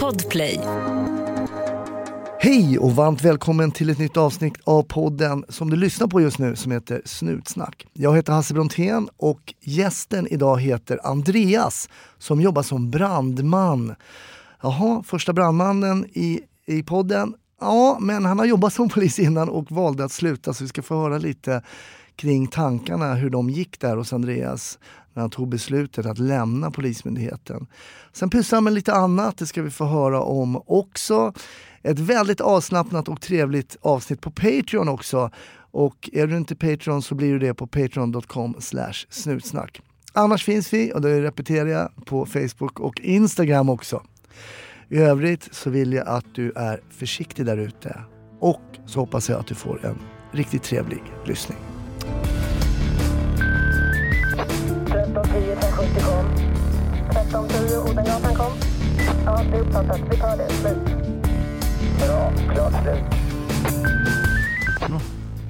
Podplay. Hej och varmt välkommen till ett nytt avsnitt av podden som du lyssnar på just nu som heter Snutsnack. Jag heter Hasse Brontén och gästen idag heter Andreas som jobbar som brandman. Jaha, första brandmannen i, i podden. Ja, men han har jobbat som polis innan och valde att sluta så vi ska få höra lite kring tankarna, hur de gick där hos Andreas när han tog beslutet att lämna Polismyndigheten. Sen pysslar han med lite annat, det ska vi få höra om också. Ett väldigt avslappnat och trevligt avsnitt på Patreon också. Och är du inte Patreon så blir du det på patreon.com snutsnack. Annars finns vi, och det repeterar jag, på Facebook och Instagram också. I övrigt så vill jag att du är försiktig där ute. Och så hoppas jag att du får en riktigt trevlig lyssning. 1310 Odengatan kom. Ja, det är uppfattat. Vi tar det. Slut. Bra. Klart slut.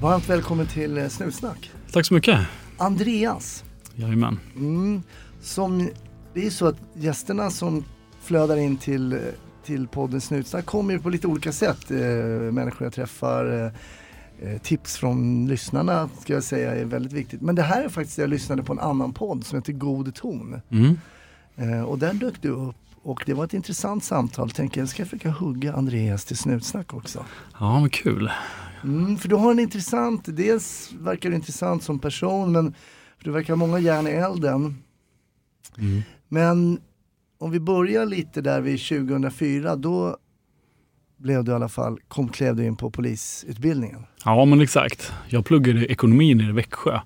Varmt välkommen till eh, Snutsnack. Tack så mycket. Andreas, Jajamän. mm, som, det är ju så att gästerna som flödar in till, eh, till podden Snutsnack kommer ju på lite olika sätt. Eh, människor jag träffar, eh, eh, tips från lyssnarna ska jag säga är väldigt viktigt. Men det här är faktiskt, jag lyssnade på en annan podd som heter God ton. Mm. Eh, och där dök du upp och det var ett intressant samtal. Tänker jag ska försöka hugga Andreas till Snutsnack också. Ja, men kul. Mm, för du har en intressant, dels verkar du intressant som person men för du verkar ha många järn i elden. Mm. Men om vi börjar lite där vid 2004, då blev du i alla fall, kom, klev du in på polisutbildningen. Ja, men exakt. Jag pluggade ekonomi nere i Växjö.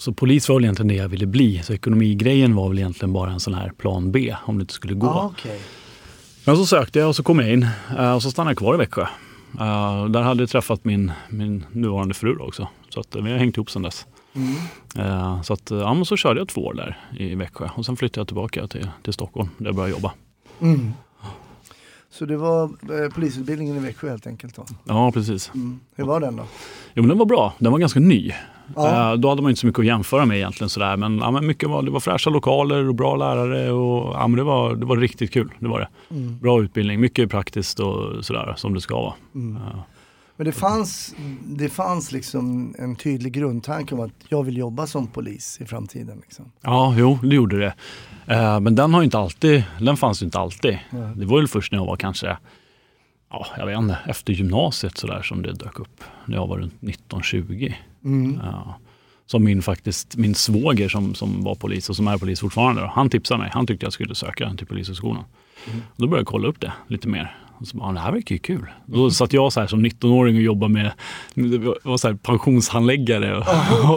Så polis var väl egentligen det jag ville bli. Så ekonomigrejen var väl egentligen bara en sån här plan B om det inte skulle gå. Ja, okej. Men så sökte jag och så kom jag in eh, och så stannade jag kvar i Växjö. Eh, där hade jag träffat min, min nuvarande fru också. Så att, eh, vi har hängt ihop sedan dess. Mm. Så, att, ja, så körde jag två år där i Växjö och sen flyttade jag tillbaka till, till Stockholm där jag började jobba. Mm. Så det var eh, polisutbildningen i Växjö helt enkelt då? Ja, precis. Mm. Hur var den då? Jo, men den var bra. Den var ganska ny. Ja. Eh, Då hade man inte så mycket att jämföra med egentligen. Sådär. Men, ja, men mycket var, det var fräscha lokaler och bra lärare. Och, ja, men det, var, det var riktigt kul. Det var det. Mm. Bra utbildning, mycket praktiskt och sådär som det ska vara. Mm. Ja. Men det fanns, det fanns liksom en tydlig grundtanke om att jag vill jobba som polis i framtiden. Liksom. Ja, jo, det gjorde det. Eh, Men den, har inte alltid, den fanns inte alltid. Det var väl först när jag var kanske, ja, jag vet inte, efter gymnasiet sådär som det dök upp. När jag var runt 19-20. Mm. Ja. Som min, faktiskt, min svåger som, som var polis och som är polis fortfarande, då, han tipsade mig. Han tyckte jag skulle söka till Polishögskolan. Mm. Då började jag kolla upp det lite mer. Och så bara, det här verkar ju kul. Då satt jag så här som 19-åring och jobbade med, var så här pensionshandläggare och,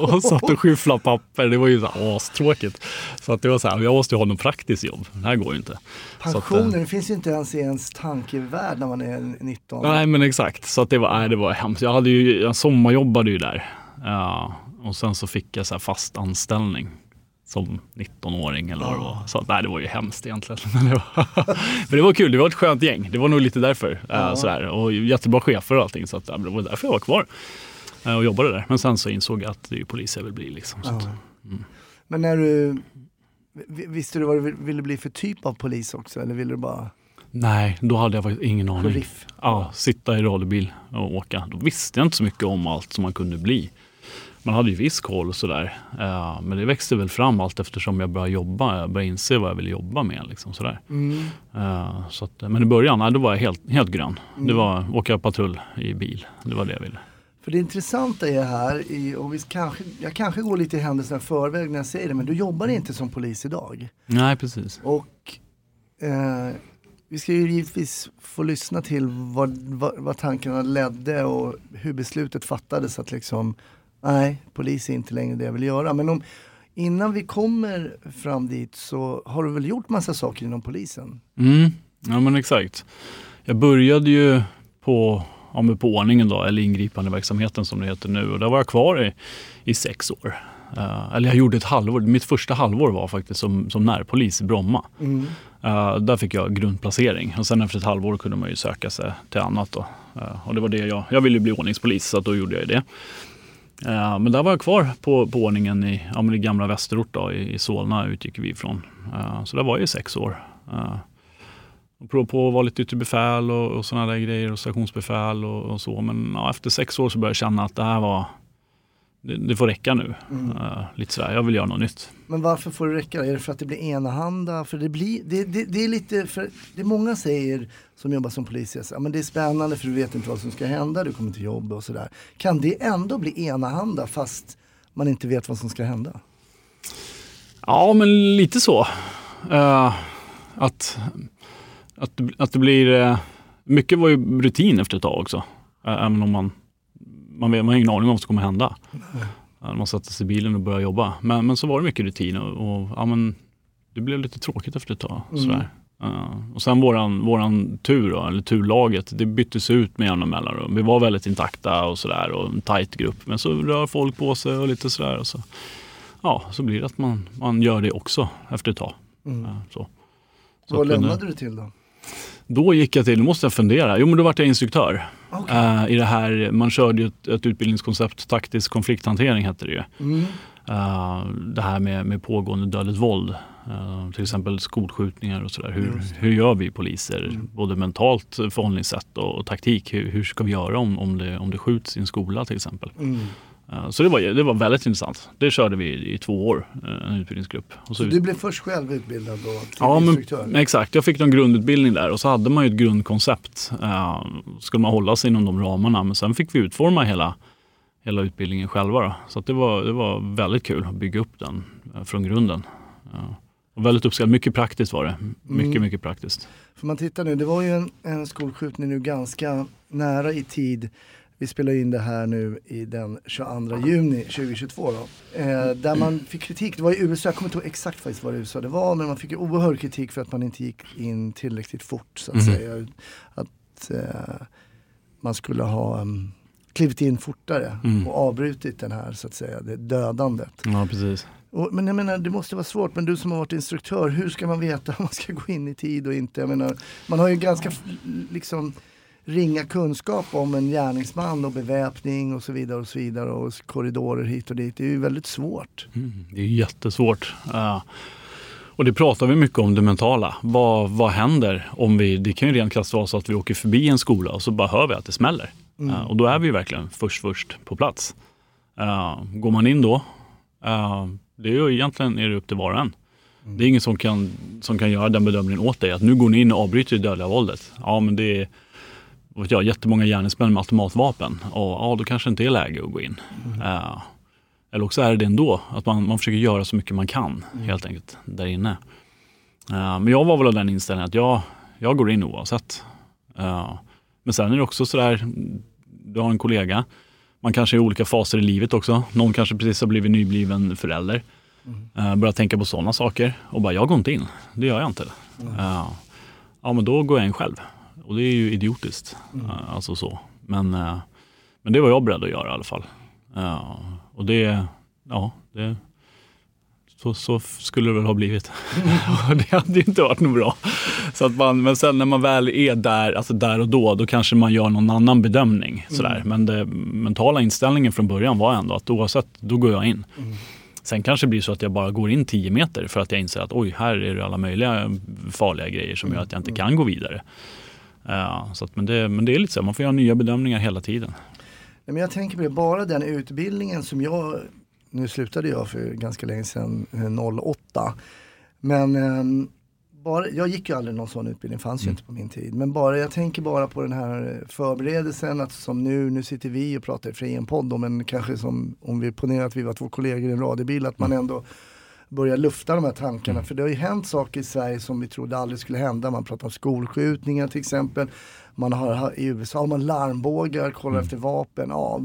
och satt och skyfflade papper. Det var ju så här astråkigt. Så att det var så här, jag måste ju ha något praktiskt jobb. Det här går ju inte. Att, eh, Pensionen det finns ju inte ens i ens tankevärld när man är 19. Nej men exakt, så att det var, nej, det var hemskt. Jag, hade ju, jag sommarjobbade ju där. Ja, och sen så fick jag så fast anställning som 19-åring eller vad det var. Så nej, det var ju hemskt egentligen. Men det, var, men det var kul, det var ett skönt gäng. Det var nog lite därför. Ja. sådär. Och jättebra chefer och allting. Så att, ja, det var därför jag var kvar eh, och jobbade där. Men sen så insåg jag att det är polis jag vill bli. Liksom, så att, Men när du, vi- visste du vad du vill- ville bli för typ av polis också? Eller ville du bara nej, då hade jag faktiskt ingen aning. riff? Ja, sitta i radiobil och åka. Då visste jag inte så mycket om allt som man kunde bli. Man hade ju viss koll och sådär. Eh, men det växte väl fram allt eftersom jag började jobba. Jag började inse vad jag ville jobba med. Liksom, sådär. Mm. Eh, så att, men i början, nej, då var jag helt, helt grön. Det var åka patrull i bil. Det var det jag ville. För det intressanta är här, i, och vi kanske, jag kanske går lite i händelserna i förväg när jag säger det, men du jobbar inte som polis idag. Nej, precis. Och eh, vi ska ju givetvis få lyssna till vad, vad, vad tankarna ledde och hur beslutet fattades att liksom, nej, polis är inte längre det jag vill göra. Men om, innan vi kommer fram dit så har du väl gjort massa saker inom polisen? Mm, ja men exakt. Jag började ju på, ja, på ordningen då, eller ingripande verksamheten som det heter nu. Och där var jag kvar i, i sex år. Eh, eller jag gjorde ett halvår. Mitt första halvår var faktiskt som, som närpolis i Bromma. Mm. Eh, där fick jag grundplacering. Och sen efter ett halvår kunde man ju söka sig till annat. Då. Eh, och det var det jag, jag ville ju bli ordningspolis så då gjorde jag det. Eh, men där var jag kvar på, på ordningen i, ja, men i gamla Västerort då, i, i Solna utgick vi ifrån. Eh, så där var jag i sex år. Eh, och provade på att vara lite yttre befäl och, och sådana där grejer och stationsbefäl och, och så. Men ja, efter sex år så började jag känna att det här var, det, det får räcka nu. Uh, lite sådär, jag vill göra något nytt. Men varför får det räcka? Är det för att det blir enahanda? För det, blir, det, det, det är lite, för det många säger som jobbar som polis, ja, men det är spännande för du vet inte vad som ska hända, du kommer till jobb och sådär. Kan det ändå bli enahanda fast man inte vet vad som ska hända? Ja, men lite så. Uh, att, att, att det blir... Uh, mycket var ju rutin efter ett tag också. Även om man, man, vet, man har ingen aning om vad som kommer hända. Mm. man sätter sig i bilen och börjar jobba. Men, men så var det mycket rutin och, och ja, men, det blev lite tråkigt efter ett tag. Mm. Sådär. Uh, och sen våran, våran tur, då, eller turlaget, det byttes ut med jämna mellanrum. Vi var väldigt intakta och sådär och en tajt grupp. Men så rör folk på sig och lite sådär. Och så ja, så blir det att man, man gör det också efter ett tag. Mm. Så. Så Vad lämnade du till då? Då gick jag till, nu måste jag fundera, jo men då vart jag instruktör. Okay. Uh, I det här, man körde ju ett, ett utbildningskoncept, taktisk konflikthantering hette det ju. Mm. Uh, det här med, med pågående dödligt våld. Uh, till exempel skolskjutningar och sådär. Hur, hur gör vi poliser? Mm. Både mentalt förhållningssätt och, och taktik. Hur, hur, ska vi göra om, om, det, om det skjuts i en skola till exempel? Mm. Eh, så det var, det var väldigt intressant. Det körde vi i två år, eh, en utbildningsgrupp. så, så du blev först själv utbildad då till ja, instruktör? Men, exakt, jag fick en grundutbildning där och så hade man ju ett grundkoncept. Uh, skulle man hålla sig inom de ramarna men sen fick vi utforma hela, hela utbildningen själva. Då. Så det, var, det var väldigt kul att bygga upp den uh, från grunden. Uh, och väldigt uppskattat, mycket praktiskt var det. Mycket, mm. mycket praktiskt. För man tittar nu, det var ju en, en skolskjutning nu ganska nära i tid vi spelar in det här nu i den 22 juni 2022 då. Eh, där man fick kritik, det var i USA, jag kommer inte ihåg exakt faktiskt vad det USA det var, men man fick oerhörd kritik för att man inte gick in tillräckligt fort så att mm. säga. Att eh, man skulle ha um, klivit in fortare mm. och avbrutit den här så att säga, det dödandet. Ja, precis. Och, men jag menar, det måste vara svårt, men du som har varit instruktör, hur ska man veta om man ska gå in i tid och inte? Jag menar, man har ju ganska liksom ringa kunskap om en gärningsman och beväpning och så vidare och så vidare och korridorer hit och dit. Det är ju väldigt svårt. Mm, det är jättesvårt. Uh, och det pratar vi mycket om, det mentala. Vad, vad händer om vi, det kan ju rent krasst vara så att vi åker förbi en skola och så bara hör vi att det smäller. Mm. Uh, och då är vi verkligen först först på plats. Uh, går man in då, det är ju egentligen är det upp till var och en. Mm. Det är ingen som kan, som kan göra den bedömningen åt dig, att nu går ni in och avbryter det dödliga våldet. Ja, men det är vet jag, jättemånga gärningsmän med automatvapen och ja, då kanske det inte är läge att gå in. Mm. Uh, eller också är det ändå, att man, man försöker göra så mycket man kan mm. helt enkelt där inne. Uh, men jag var väl av den inställningen att jag, jag går in oavsett. Uh, men sen är det också sådär, du har en kollega, man kanske är i olika faser i livet också. Någon kanske precis har blivit nybliven förälder. Mm. Börjar tänka på sådana saker och bara, jag går inte in. Det gör jag inte. Mm. ja, men då går jag in själv. Och det är ju idiotiskt. Mm. Eh, alltså så. Men, eh, men det var jag beredd att göra i alla fall. Uh, och det, ja, det, så, så skulle det väl ha blivit. Mm. det hade ju inte varit något bra. Så att man, men sen när man väl är där, alltså där och då, då kanske man gör någon annan bedömning. Mm. Sådär. Men den mentala inställningen från början var ändå att oavsett, då går jag in. Mm. Sen kanske det blir så att jag bara går in 10 meter för att jag inser att oj, här är det alla möjliga farliga grejer som gör att jag inte mm. kan gå vidare. Ja, så att, men, det, men det är lite så, man får göra nya bedömningar hela tiden. men jag tänker på det, bara den utbildningen som jag, nu slutade jag för ganska länge sedan, 08. Eh, men eh, bara, jag gick ju aldrig någon sån utbildning, fanns ju mm. inte på min tid. Men bara, jag tänker bara på den här förberedelsen, att som nu, nu sitter vi och pratar i en podd, men kanske som om vi ponerar att vi var två kollegor i en radiobil, att man mm. ändå börja lufta de här tankarna. Mm. För det har ju hänt saker i Sverige som vi trodde aldrig skulle hända. Man pratar om skolskjutningar till exempel. Man har, I USA har man larmbågar, kollar mm. efter vapen. Ja,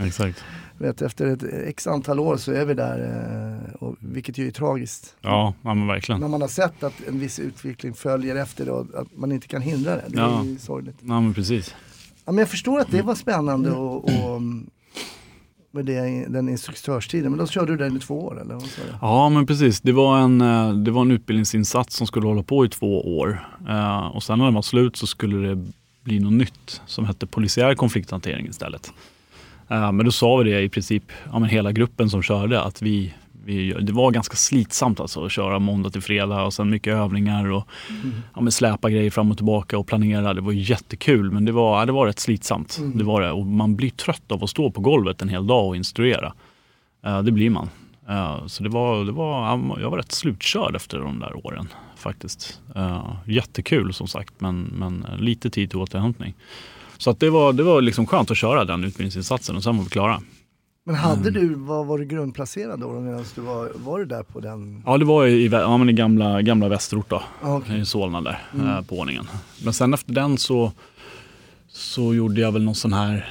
Exakt. Vet, efter ett x antal år så är vi där, eh, och, vilket ju är tragiskt. Ja, ja men verkligen. När man har sett att en viss utveckling följer efter och att man inte kan hindra det. Det ja. är ju sorgligt. Ja, men precis. Ja, men jag förstår att det var spännande och, och med det, den instruktörstiden. Men då körde du den i två år eller? Ja men precis. Det var, en, eh, det var en utbildningsinsats som skulle hålla på i två år. Eh, och sen när den var slut så skulle det bli något nytt som hette polisiär konflikthantering istället. Eh, men då sa vi det i princip, ja, men hela gruppen som körde, att vi, vi, det var ganska slitsamt alltså att köra måndag till fredag och sen mycket övningar och ja, men släpa grejer fram och tillbaka och planera. Det var jättekul men det var, ja, det var rätt slitsamt. Det var det. Och man blir trött av att stå på golvet en hel dag och instruera. Eh, det blir man. Eh, så det var, det var, ja, jag var rätt slutkörd efter de där åren faktiskt. Eh, jättekul som sagt men, men lite tid till återhämtning. Så att det var, det var liksom skönt att köra den utbildningsinsatsen och sen var vi klara. Men hade Mm. du, var, var du grundplacerad då medan du var, var du där på den? Ja, det var i, ja, men i gamla, gamla Västerort då, Ah, okej. i Solna där, eh, på ordningen. Men sen efter den så, så gjorde jag väl någon sån här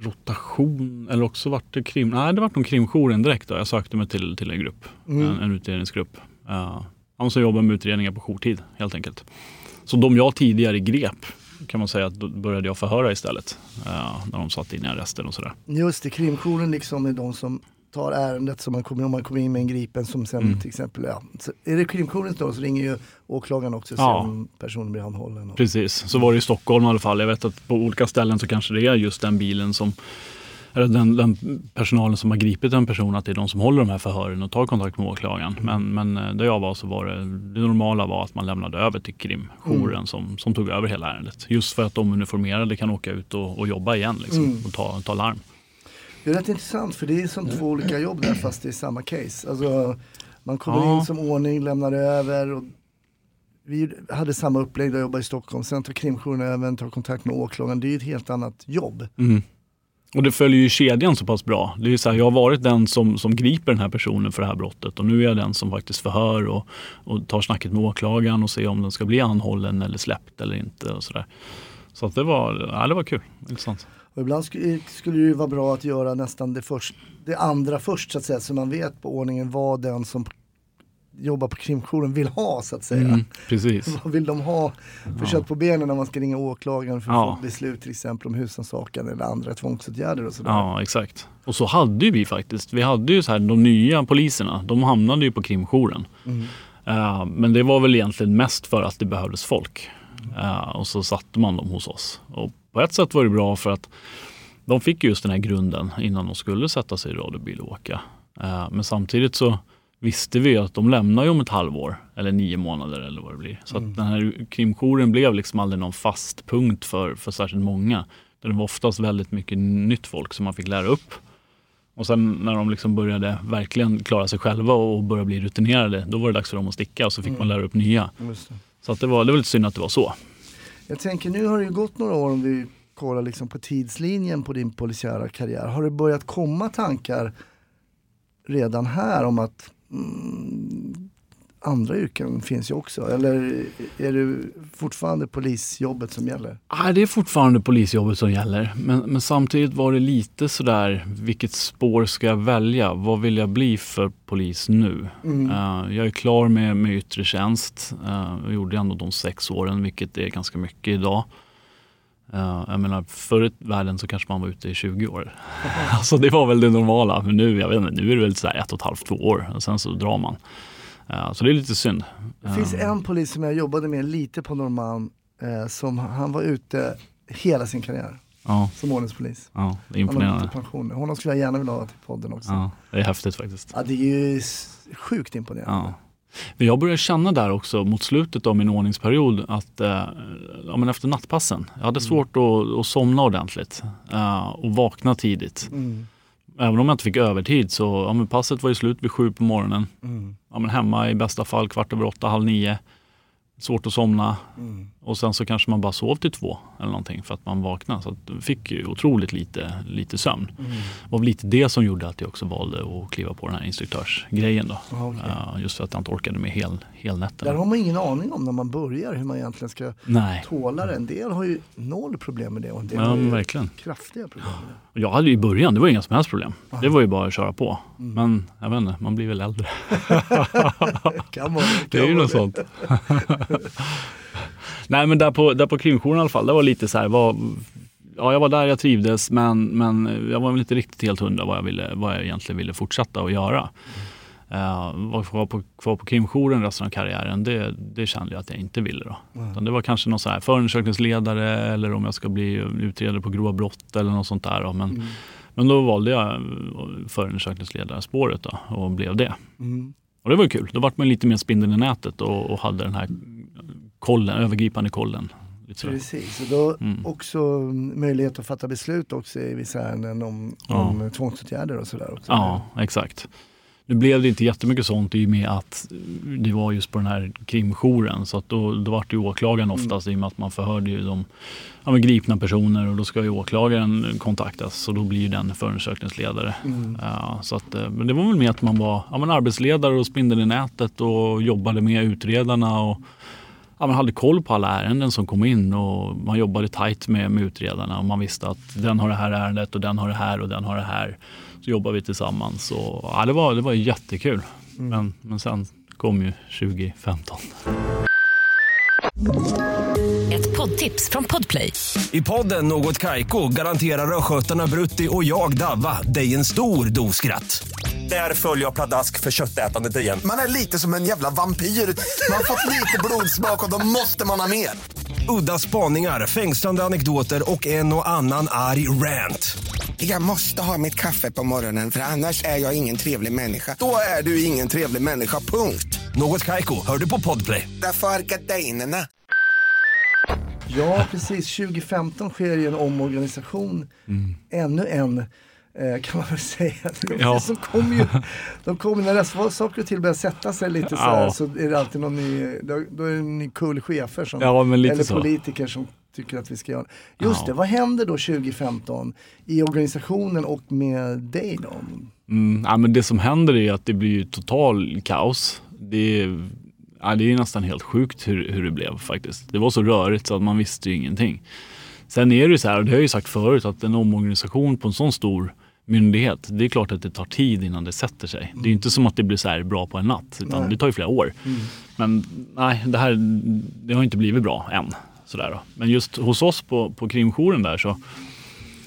rotation, eller också vart det krim, nej det vart nog krimjouren direkt då. Jag sökte mig till, till en grupp, Mm. en, en utredningsgrupp. Uh, som jobbar med utredningar på jourtid helt enkelt. Så de jag tidigare grep kan man säga att då började jag förhöra istället. eh, när de satt in i arresten och sådär. Just det, krimjouren liksom är de som tar ärendet som man kommer, om man kommer in med en gripen som sen Mm. till exempel, ja. Så är det krimjouren då så ringer ju åklagaren också Ja. om personen blir anhållen. Och, Precis, så var det i Stockholm i alla fall. Jag vet att på olika ställen så kanske det är just den bilen som eller den, den personalen som har gripit en person, att det är de som håller de här förhören och tar kontakt med åklagaren. Men, men eh, där jag var så var det, det normala var att man lämnade över till krimjouren som, som tog över hela ärendet. Just för att de uniformerade kan åka ut och, och jobba igen liksom, Mm. och ta, ta larm. Det är rätt intressant för det är som två olika jobb där fast det är samma case. Alltså, man kommer Ja. in som ordning, lämnar över. Och vi hade samma upplägg där jag jobbade i Stockholm. Sen tar krimjouren över, tar kontakt med åklagaren. Det är ett helt annat jobb. Mm. Och det följer ju kedjan så pass bra. Det är så här, jag har varit den som, som griper den här personen för det här brottet och nu är jag den som faktiskt förhör och, och tar snacket med åklagaren och ser om den ska bli anhållen eller släppt eller inte. Och så där. så att det, var, ja, det var kul. Intressant. Och ibland skulle, det ju vara bra att göra nästan det, först, det andra först så att säga. Så man vet på ordningen vad den som jobbar på krimjouren vill ha så att säga. Mm, precis. Vad vill de ha för kött på benen när man ska ringa åklagaren för att Ja. få beslut till exempel om husrannsakan eller andra tvångsåtgärder och sådär. Ja, exakt. Och så hade ju vi faktiskt. Vi hade ju så här, de nya poliserna, de hamnade ju på krimjouren. Mm. Eh, men det var väl egentligen mest för att det behövdes folk. Eh, och så satte man dem hos oss. Och på ett sätt var det bra för att de fick just den här grunden innan de skulle sätta sig i radiobil och åka. Eh, men samtidigt så visste vi att de lämnar ju om ett halvår eller nio månader eller vad det blir. Så att den här krimjouren blev liksom aldrig någon fast punkt för, för särskilt många. Det var oftast väldigt mycket nytt folk som man fick lära upp. Och sen när de liksom började verkligen klara sig själva och börja bli rutinerade, då var det dags för dem att sticka och så fick man lära upp nya. Så att det, var, det var lite synd att det var så. Jag tänker nu har det ju gått några år om vi kollar liksom på tidslinjen på din polisiära karriär. Har det börjat komma tankar redan här om att mm, andra yrken finns ju också? Eller är det fortfarande polisjobbet som gäller? Nej, det är fortfarande polisjobbet som gäller. Men, men samtidigt var det lite sådär, vilket spår ska jag välja? Vad vill jag bli för polis nu? Mm. Eh, jag är klar med, med yttre tjänst. Uh, jag gjorde ändå de sex åren, vilket är ganska mycket idag. Uh, jag menar, förr i världen så kanske man var ute i 20 år. alltså det var väl det normala. Men nu, jag vet inte, nu är det väl så här ett och ett halvt, två år och sen så drar man. Eh, så det är lite synd. Det finns Eh, en polis som jag jobbade med lite på Norrmalm eh, som han var ute hela sin karriär Ja, som ordningspolis. ja, det är imponerande. pension. Honom skulle jag gärna vilja ha till podden också. Ja, det är häftigt faktiskt. Ja, det är ju sjukt imponerande. Ja. Men jag började känna där också mot slutet av min ordningsperiod att eh, ja, men efter nattpassen, jag hade svårt att, att somna ordentligt eh, och vakna tidigt. Mm. Även om jag inte fick övertid så ja, men passet var ju slut vid sju på morgonen. Mm. Ja, men hemma i bästa fall kvart över åtta, halv nio. Svårt att somna Mm. Och sen så kanske man bara sov till två eller någonting för att man vaknade. Så att fick ju otroligt lite, lite sömn. Mm. Det var väl lite det som gjorde att jag också valde att kliva på den här instruktörsgrejen. Då. Ja, okej. Ja, just för att jag inte orkade med hel, helnätterna. Där har man ingen aning om när man börjar hur man egentligen ska Nej, tåla det. En del har ju noll problem med det och en del ja, har ju verkligen. kraftiga problem med det. Jag hade ju i början, det var inga som helst problem. Det var ju bara att köra på. Men jag vet inte, man blir väl äldre. Kan vara, Det är kan ju något sånt. Nej men där på, där på krimjouren i alla fall, det var lite så här, var, ja jag var där, jag trivdes men, men jag var väl inte riktigt helt hundra vad jag, ville, vad jag egentligen ville fortsätta att göra. Uh, var kvar på, kvar på krimjouren resten av karriären, det, det kände jag att jag inte ville. Då. Utan det var kanske någon så här förundersökningsledare eller om jag ska bli utredare på grova brott eller något sånt där. Då. Men, Men då valde jag förundersökningsledarspåret då, och blev det. Mm. Och det var kul. Då vart man lite mer spindeln i nätet och, och hade den här kollen, övergripande kollen. Precis, och då Mm. också möjlighet att fatta beslut också i vissa ärenden om, Ja. om tvångsåtgärder och sådär också. Ja, exakt. Nu blev det inte jättemycket sånt i och med att det var just på den här krimjouren. Så att då, då var det åklagaren oftast i och med att man förhörde ju de ja, gripna personer och då ska ju åklagaren kontaktas och då blir ju den förundersökningsledare. Mm. Ja, så att, eh, men det var väl mer att man var ja, men arbetsledare och spindeln i nätet och jobbade med utredarna och ja, man hade koll på alla ärenden som kom in och man jobbade tajt med, med utredarna och man visste att den har det här ärendet och den har det här och den har det här. Så jobbade vi tillsammans och ja, det, var, det var jättekul. Men, men sen kom ju 2015. Ett poddtips från Podplay. I podden Något Kaiko garanterar östgötarna Brutti och jag, Davva, dig en stor dos skratt. Där följer jag pladask för köttätandet igen. Man är lite som en jävla vampyr. Man har fått lite blodsmak och då måste man ha mer. Udda spaningar, fängslande anekdoter och en och annan arg rant. Jag måste ha mitt kaffe på morgonen för annars är jag ingen trevlig människa. Då är du ingen trevlig människa, punkt. Något Kaiko, hör du på Podplay. Därför är gardinerna. Ja, precis. 2015 sker ju en omorganisation. Ännu en, kan man väl säga. Ja. Så kom ju, de kom, när det, saker och ting börjar sätta sig lite så här, Ja. så är det alltid någon ny, då, är det en ny kull chefer som, Ja, eller så. politiker som tycker att vi ska göra Just Ja. det, vad händer då 2015 i organisationen och med dig då? Mm, ja, men det som händer är att det blir total kaos. Det är, ja, det är nästan helt sjukt hur, hur det blev faktiskt. Det var så rörigt så att man visste ju ingenting. Sen är det ju så här, och det har jag ju sagt förut, att en omorganisation på en sån stor myndighet, det är klart att det tar tid innan det sätter sig. Det är ju inte som att det blir så bra på en natt, utan Nej. det tar ju flera år. Men nej, det här det har inte blivit bra än. Sådär då. Men just hos oss på, på krimjouren där så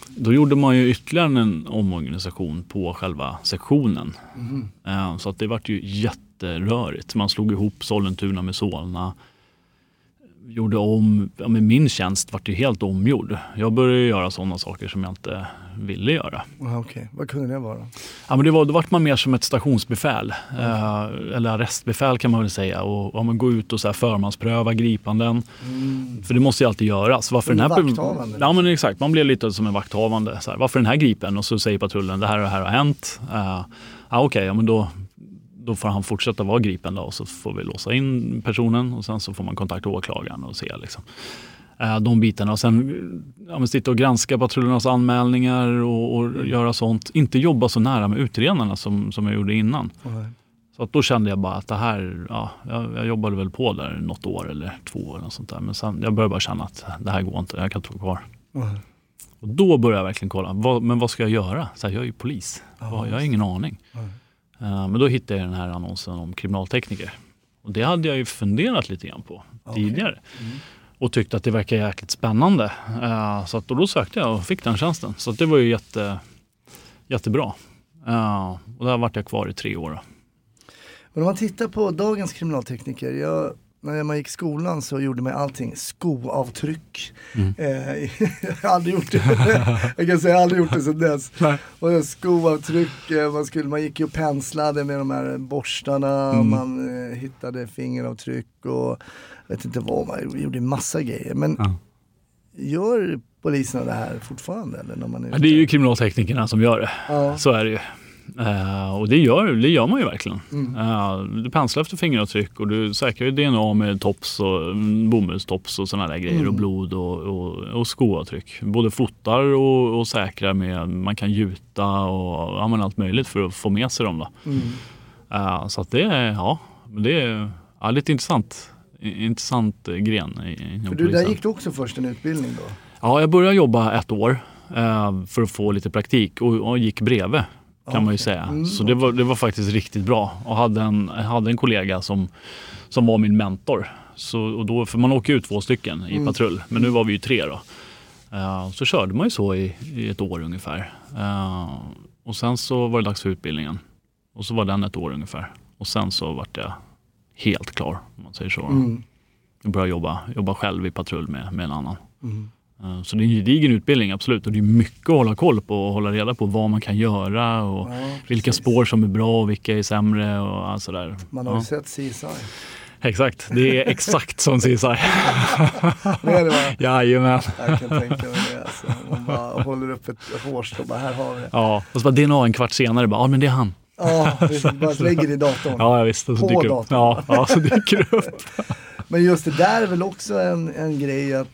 då gjorde man ju ytterligare en omorganisation på själva sektionen. Eh, Så att det vart ju jätterörigt. Man slog ihop Sollentuna med Solna. Gjorde om, ja, men min tjänst vart ju helt omgjord. Jag började göra sådana saker som jag inte ville göra. Ah, Okej, vad kunde det vara? Ja, men det var, då vart man mer som ett stationsbefäl, eh, eller arrestbefäl kan man väl säga. Och, ja, men gå ut och så här förmanspröva gripanden. För det måste ju alltid göras. Varför den här, vakthavande. Ja men exakt, man blir lite som en vakthavande. Så här, varför den här gripen? Och så säger patrullen det här och det här har hänt. Uh, ja, Okej, ja, men då, då får han fortsätta vara gripen då, och så får vi låsa in personen och sen så får man kontakta åklagaren och se liksom. Eh, de bitarna. Och sen ja, sitta och granska patrullernas anmälningar och, och göra sånt. Inte jobba så nära med utredarna som, som jag gjorde innan. Nej. Så att då kände jag bara att det här, ja, jag, jag jobbade väl på där något år eller två år. Och sånt där. Men sen, jag började bara känna att det här går inte, jag kan inte vara kvar. Nej. Och då började jag verkligen kolla, vad, men vad ska jag göra? Så här, jag är ju polis, Vad- jag har ingen aning. Eh, men då hittade jag den här annonsen om kriminaltekniker. Och det hade jag ju funderat lite grann på tidigare. Och tyckte att det verkar jäkligt spännande. Eh, så att då, då sökte jag och fick den tjänsten. Så att det var ju jätte, jättebra. Eh, och där vart jag kvar i tre år. Då. Men om man tittar på dagens kriminaltekniker, jag, när man gick i skolan så gjorde man allting, skoavtryck. Mm. Eh, jag har aldrig gjort det, jag kan säga jag har aldrig gjort det sedan dess. Och skoavtryck, man, skulle, man gick ju och penslade med de här borstarna, Mm. man eh, hittade fingeravtryck och vet inte vad, man gjorde massa grejer. Men Ja. gör poliserna det här fortfarande? Eller när man är Ja, det är ju kriminalteknikerna som gör det. Ja. Så är det ju. Eh, och det gör, det gör man ju verkligen. Mm. Eh, du penslar efter fingeravtryck och du säkrar ju DNA med tops och mm, bomullstops och sådana där grejer Mm. och blod och, och, och skoavtryck. Både fotar och, och säkrar med, man kan gjuta och ja, allt möjligt för att få med sig dem. Då. Mm. Eh, så att det är, ja, det är ja, lite intressant. Intressant eh, gren För du, där gick du också först en utbildning då? Ja, jag började jobba ett år eh, för att få lite praktik och, och gick bredvid kan man ju säga. Mm, Så det var, det var faktiskt riktigt bra och hade en, hade en kollega som, som var min mentor. Så, och då, för man åker ju två stycken i Mm. patrull, men nu var vi ju tre då. Eh, så körde man ju så i, i ett år ungefär. Eh, och sen så var det dags för utbildningen. Och så var den ett år ungefär. Och sen så vart jag helt klar, om man säger så. Mm. Jag började jobba, jobba själv i patrull med, med en annan. Mm. Eh, Så det är en gedigen utbildning, absolut. Och det är mycket att hålla koll på och hålla reda på vad man kan göra och Ja, vilka spår som är bra och vilka är sämre och allt sådär. Man har ju Ja. sett CSI. Exakt, det är exakt som CSI. Det är det va? Jajamän. Jag kan tänka mig det. Alltså. Man bara håller upp ett hårstrå och bara, här har vi det. Ja, och så bara DNA en kvart senare, bara, ja men det är han. Ja, bara lägger det i datorn. Ja, jag visste. Så På datorn. Ja, ja, så dyker det upp. Men just det där är väl också en, en grej att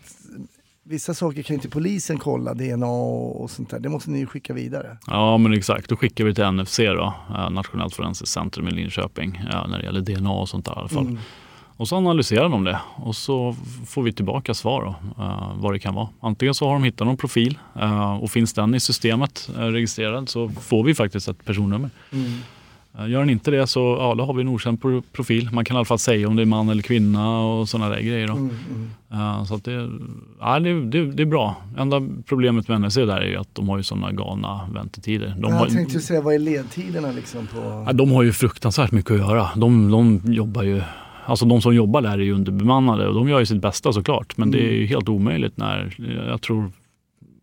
vissa saker kan inte polisen kolla, DNA och, och sånt där. Det måste ni ju skicka vidare. Ja, men exakt. Då skickar vi till NFC då, eh, Nationellt forensiskt centrum i Linköping, ja, när det gäller DNA och sånt där i alla fall. Mm. Och så analyserar de det och så får vi tillbaka svar då, eh, vad det kan vara. Antingen så har de hittat någon profil eh, och finns den i systemet eh, registrerad så får vi faktiskt ett personnummer. Mm. Gör den inte det så ja, då har vi en okänd pro- profil. Man kan i alla fall säga om det är man eller kvinna och sådana där grejer. Då. Mm, mm. Så det, ja, det, det, det är bra. Enda problemet med NSC där är ju att de har ju sådana galna väntetider. De, Men har, jag tänkte ju säga, vad är ledtiderna liksom på... de har ju fruktansvärt mycket att göra. De, de jobbar ju Alltså de som jobbar där är ju underbemannade och de gör ju sitt bästa såklart. Men det är ju helt omöjligt när, jag tror,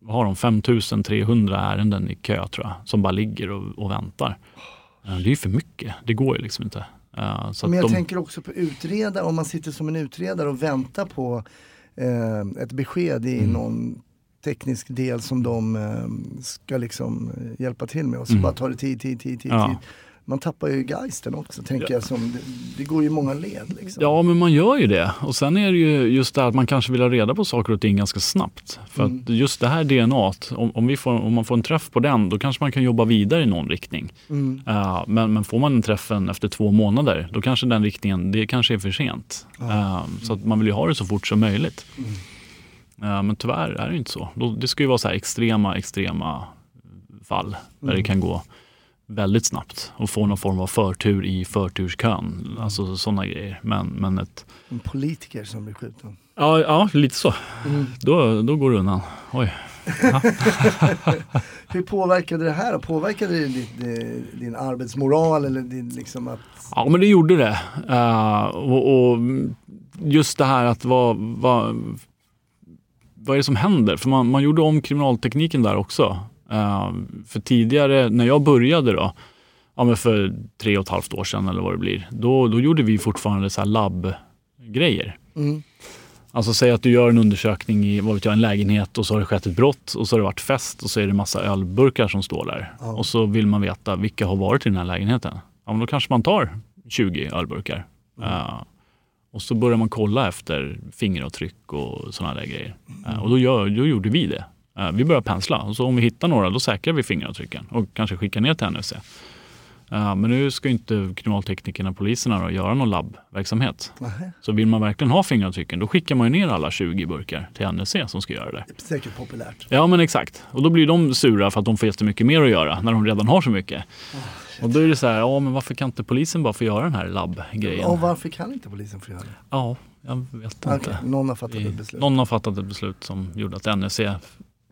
har de 5300 ärenden i kö tror jag, som bara ligger och, och väntar. Eh, Det är ju för mycket, det går ju liksom inte. Eh, Så Men jag de, tänker också på utredare, om man sitter som en utredare och väntar på eh, ett besked i Mm. någon teknisk del som de eh, ska liksom hjälpa till med och så Mm. bara tar det tid, tid, tid, tid. Ja. tid. Man tappar ju geisten också, tänker jag. Som, det, det går ju många led. Liksom. Ja, men man gör ju det. Och sen är det ju just det att man kanske vill ha reda på saker och ting ganska snabbt. För Mm. att just det här DNA, om, om, vi får, om man får en träff på den, då kanske man kan jobba vidare i någon riktning. Mm. Uh, men, men får man en träffen efter två månader, då kanske den riktningen, det kanske är för sent. Uh, så att man vill ju ha det så fort som möjligt. Uh, men tyvärr är det inte så. Det ska ju vara så här extrema, extrema fall där det kan gå väldigt snabbt och få någon form av förtur i förturskön. Alltså sådana grejer. Men, men ett, En politiker som blir skjuten. ja, ja, lite så. Mm. Då, då går det undan. Oj. Hur påverkade det här? Påverkade det ditt, eh, din arbetsmoral eller din, liksom att... Ja, men det gjorde det. Eh, och, och just det här att vad, vad, vad är det som händer? För man, man gjorde om kriminaltekniken där också. Eh, för tidigare, när jag började då, ja, men för tre och ett halvt år sedan eller vad det blir, då, då gjorde vi fortfarande så här labbgrejer. Mm. Alltså säg att du gör en undersökning i vad vet jag, en lägenhet och så har det skett ett brott och så har det varit fest och så är det massa ölburkar som står där. Ja. Och så vill man veta vilka har varit i den här lägenheten. Ja, men då kanske man tar 20 ölburkar. Eh, och så börjar man kolla efter fingeravtryck och sådana där grejer. Eh, och då, gör, då gjorde vi det. Eh, vi börjar pensla och så om vi hittar några då säkrar vi fingeravtrycken och kanske skickar ner till NFC. Eh, men nu ska inte kriminalteknikerna och poliserna då göra någon labbverksamhet. Så vill man verkligen ha fingeravtrycken då skickar man ju ner alla 20 burkar till NFC som ska göra det. Säkert populärt. Ja men exakt. Och då blir de sura för att de får jättemycket mer att göra när de redan har så mycket. och då är det så här, ja men varför kan inte polisen bara få göra den här labbgrejen? Och varför kan inte polisen få göra det? Ja, jag vet inte. någon har fattat ett beslut. Någon har fattat ett beslut som gjorde att NFC,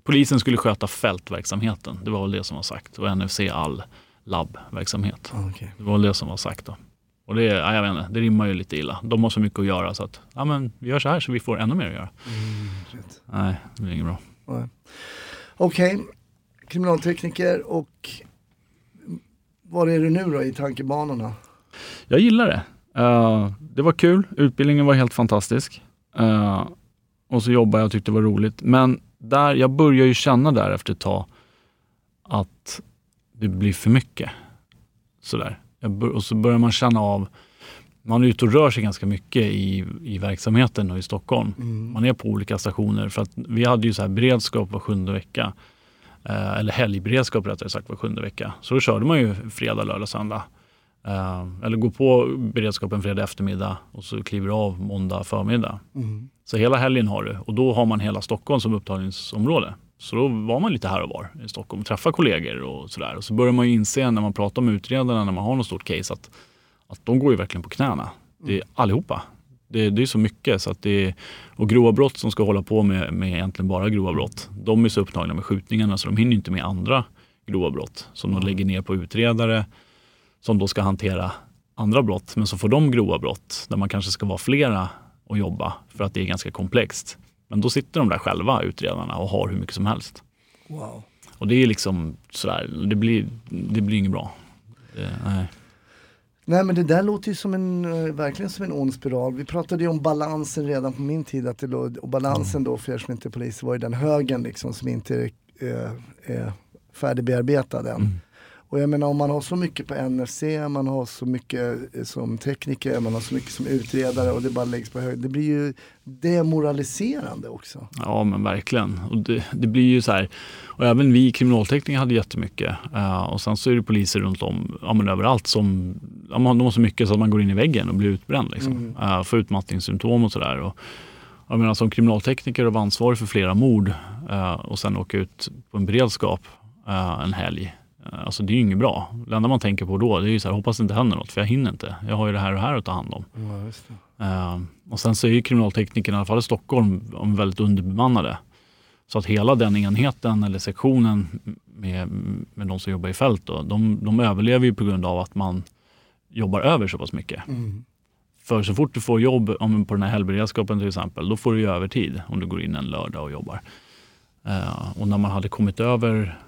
polisen skulle sköta fältverksamheten. Det var väl det som var sagt. Och NFC all labbverksamhet. Ah, okej. Det var väl det som var sagt då. Och det, ja, jag vet inte, det rimmar ju lite illa. De har så mycket att göra så att, ja men vi gör så här så vi får ännu mer att göra. rätt. Nej, det är inget bra. Okej, kriminaltekniker och var är du nu då i tankebanorna? Jag gillar det. Eh, det var kul, utbildningen var helt fantastisk. Eh, och så jobbade jag och tyckte det var roligt. Men där, jag börjar ju känna där efter ett tag att det blir för mycket. Sådär. Bör, och så börjar man känna av, man är ute och rör sig ganska mycket i, i verksamheten och i Stockholm. Man är på olika stationer för att vi hade ju så här beredskap var sjunde vecka. Eh, eller helgberedskap rättare sagt var sjunde vecka. Så då körde man ju fredag, lördag, söndag. Eh, eller går på beredskapen fredag eftermiddag och så kliver av måndag förmiddag. Så hela helgen har du och då har man hela Stockholm som upptagningsområde. Så då var man lite här och var i Stockholm och träffade kollegor och sådär. Och så börjar man ju inse när man pratar med utredarna när man har något stort case att, att de går ju verkligen på knäna. Det är allihopa. Det, det är så mycket så att det är, och grova brott som ska hålla på med, med egentligen bara grova brott. De är så upptagna med skjutningarna så de hinner inte med andra grova brott som de lägger ner på utredare som då ska hantera andra brott. Men så får de grova brott där man kanske ska vara flera och jobba för att det är ganska komplext. Men då sitter de där själva, utredarna, och har hur mycket som helst. Wow. Och det är liksom sådär, det blir, det blir inget bra. Det, nej. Nej men det där låter ju som en, eh, verkligen som en ond spiral. Vi pratade ju om balansen redan på min tid. Att det låg, och balansen då för er som inte är poliser var ju den högen liksom som inte är, är, är färdigbearbetad än. Och jag menar om man har så mycket på NFC, man har så mycket eh, som tekniker, man har så mycket som utredare och det bara läggs på hög. Det blir ju demoraliserande också. Ja men verkligen. Och det, det blir ju så här, och även vi kriminaltekniker hade jättemycket. Uh, och sen så är det poliser runt om, ja, men överallt som, ja, man- de har så mycket så att man går in i väggen och blir utbränd. Liksom. Uh, får utmattningssymptom och sådär. Jag menar, som kriminaltekniker och var ansvarig för flera mord uh, och sen åka ut på en beredskap uh, en helg. Uh, alltså det är ju inget bra. Det enda man tänker på då det är ju så här, hoppas det inte händer något för jag hinner inte. Jag har ju det här och det här att ta hand om. Eh, och sen så är ju kriminalteknikerna, i alla fall i Stockholm, väldigt underbemannade. Så att hela den enheten eller sektionen med, med de som jobbar i fält, då, de, de överlever ju på grund av att man jobbar över så pass mycket. För så fort du får jobb om, på den här helgberedskapen till exempel, då får du ju övertid om du går in en lördag och jobbar. Eh, och när man hade kommit över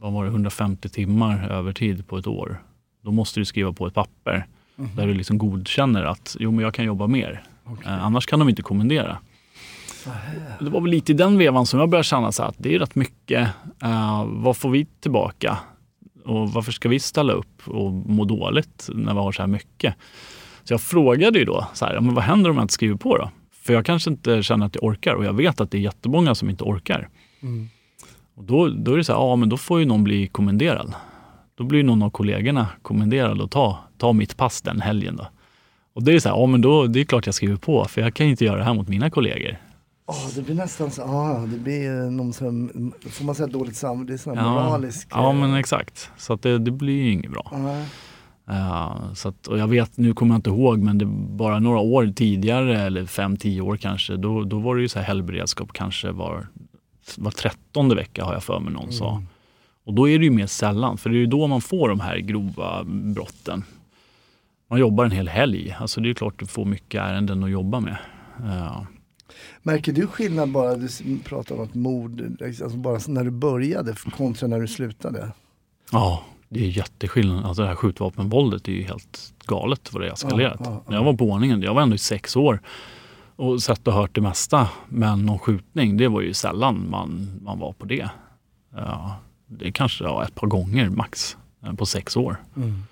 vad var det, 150 timmar övertid på ett år, då måste du skriva på ett papper där du liksom godkänner att jo, men jag kan jobba mer. Eh, annars kan de inte kommendera. Det var väl lite i den vevan som jag började känna så att det är rätt mycket. eh, vad får vi tillbaka? Och varför ska vi ställa upp och må dåligt när vi har så här mycket? Så jag frågade ju då, så här, men vad händer om jag inte skriver på då? För jag kanske inte känner att jag orkar och jag vet att det är jättemånga som inte orkar. Och då, då är det så här, ja men då får ju någon bli kommenderad. Då blir någon av kollegorna kommenderad att ta, ta mitt pass den helgen. Då. Och det är så här, ja men då, det är klart jag skriver på för jag kan ju inte göra det här mot mina kollegor. Åh, det blir nästan så, ah, det blir eh, någon som, får man säga dåligt samvete, det är sån Ja, moralisk. ja eh, men exakt. Så att det, det blir ju inget bra. nej. Ja, så att, och jag vet, nu kommer jag inte ihåg, men det bara några år tidigare, eller fem, tio år kanske, då, då var det ju så här helgberedskap kanske var, var trettonde vecka har jag för mig någon sa. Och då är det ju mer sällan, för det är ju då man får de här grova brotten. Man jobbar en hel helg, alltså det är ju klart du får mycket ärenden att jobba med. Ja. Märker du skillnad bara, du pratar om ett mord, alltså bara när du började kontra när du slutade? Ja, det är jätteskillnad. Alltså det här skjutvapenvåldet är ju helt galet vad det har eskalerat. Ja, ja, ja. När jag var på ordningen, jag var ändå i sex år och sett och hört det mesta. Men någon skjutning, det var ju sällan man, man var på det. Ja, det kanske var ett par gånger max eh, på sex år. Mm.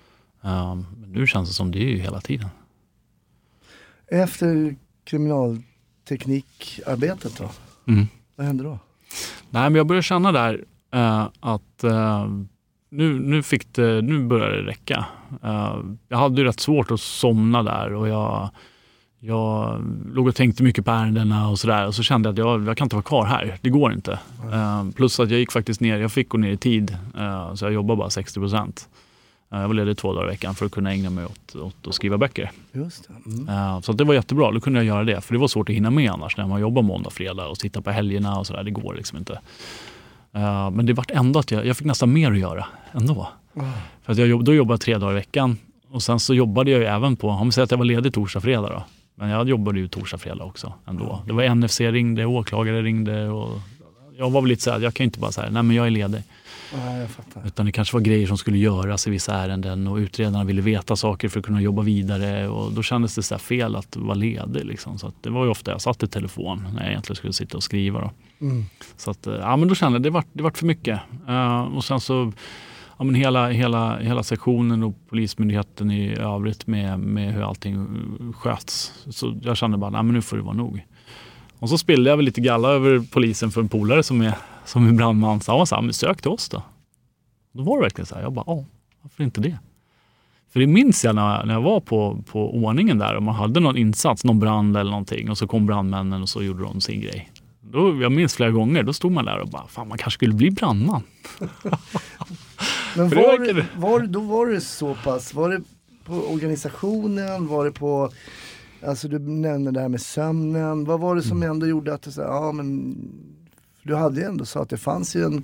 Men nu känns det som det är ju hela tiden. Efter kriminalteknikarbetet då? Mm. Vad hände då? Nej, men jag började känna där eh, att eh, nu, nu, fick det, nu började det räcka. Eh, jag hade ju rätt svårt att somna där och jag, jag låg och tänkte mycket på ärendena och sådär och så kände jag att jag, jag kan inte vara kvar här. Det går inte. Eh, plus att jag gick faktiskt ner, jag fick gå ner i tid eh, så jag jobbade bara 60 procent. Eh, jag var ledig två dagar i veckan för att kunna ägna mig åt, åt att skriva böcker. Just det. Mm. Så det var jättebra, då kunde jag göra det. För det var svårt att hinna med annars när man jobbar måndag, fredag och sitta på helgerna och sådär. Det går liksom inte. Men det vart ändå att jag, jag fick nästan mer att göra ändå. För att jag då jobbade jag tre dagar i veckan och sen så jobbade jag ju även på, om vi säger att jag var ledig torsdag, fredag då. Men jag jobbade ju torsdag, fredag också ändå. Det var NFC ringde, åklagare ringde och jag var väl lite såhär, jag kan ju inte bara säga nej men jag är ledig. Ja, jag fattar. Utan det kanske var grejer som skulle göras i vissa ärenden och utredarna ville veta saker för att kunna jobba vidare och då kändes det så fel att vara ledig. Liksom. Så det var ju ofta jag satt i telefon när jag egentligen skulle sitta och skriva. Då. Mm. Så att, eh, ja, men då kände jag det vart, det vart för mycket. Eh, och sen så ja, men hela, hela, hela sektionen och Polismyndigheten i övrigt med, med hur allting sköts. Så jag kände bara, nej men nu får det vara nog. Och så spillde jag väl lite galla över polisen för en polare som är, som är brandman. Så han var så här, men sök till oss då. Då var det verkligen så här, jag bara, ja, varför inte det? För det minns jag när, när jag var på, på ordningen där och man hade någon insats, någon brand eller någonting och så kom brandmännen och så gjorde de sin grej. Då, jag minns flera gånger, då stod man där och bara, fan man kanske skulle bli brandman. Men var, det, var, då var det så pass, var det på organisationen, var det på, alltså du nämnde det här med sömnen, vad var det som Mm. ändå gjorde att du sa, ja men, du hade ju ändå så att det fanns ju en,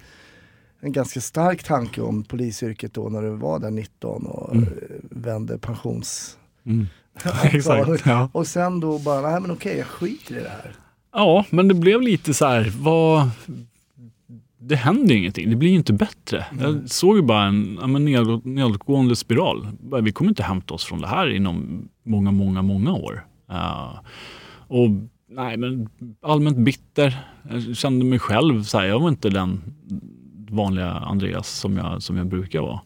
en ganska stark tanke om polisyrket då när du var där 19 och Mm. eh, vände pensions... Exakt. Ja. Och sen då bara, nej men okej jag skiter i det här. Ja, men det blev lite så här, vad... Det händer ju ingenting, det blir ju inte bättre. Jag såg ju bara en nedåt, nedåtgående spiral. Vi kommer inte hämta oss från det här inom många, många, många år. Eh, och nej, men allmänt bitter. Jag kände mig själv så här, jag var inte den vanliga Andreas som jag, som jag brukar vara.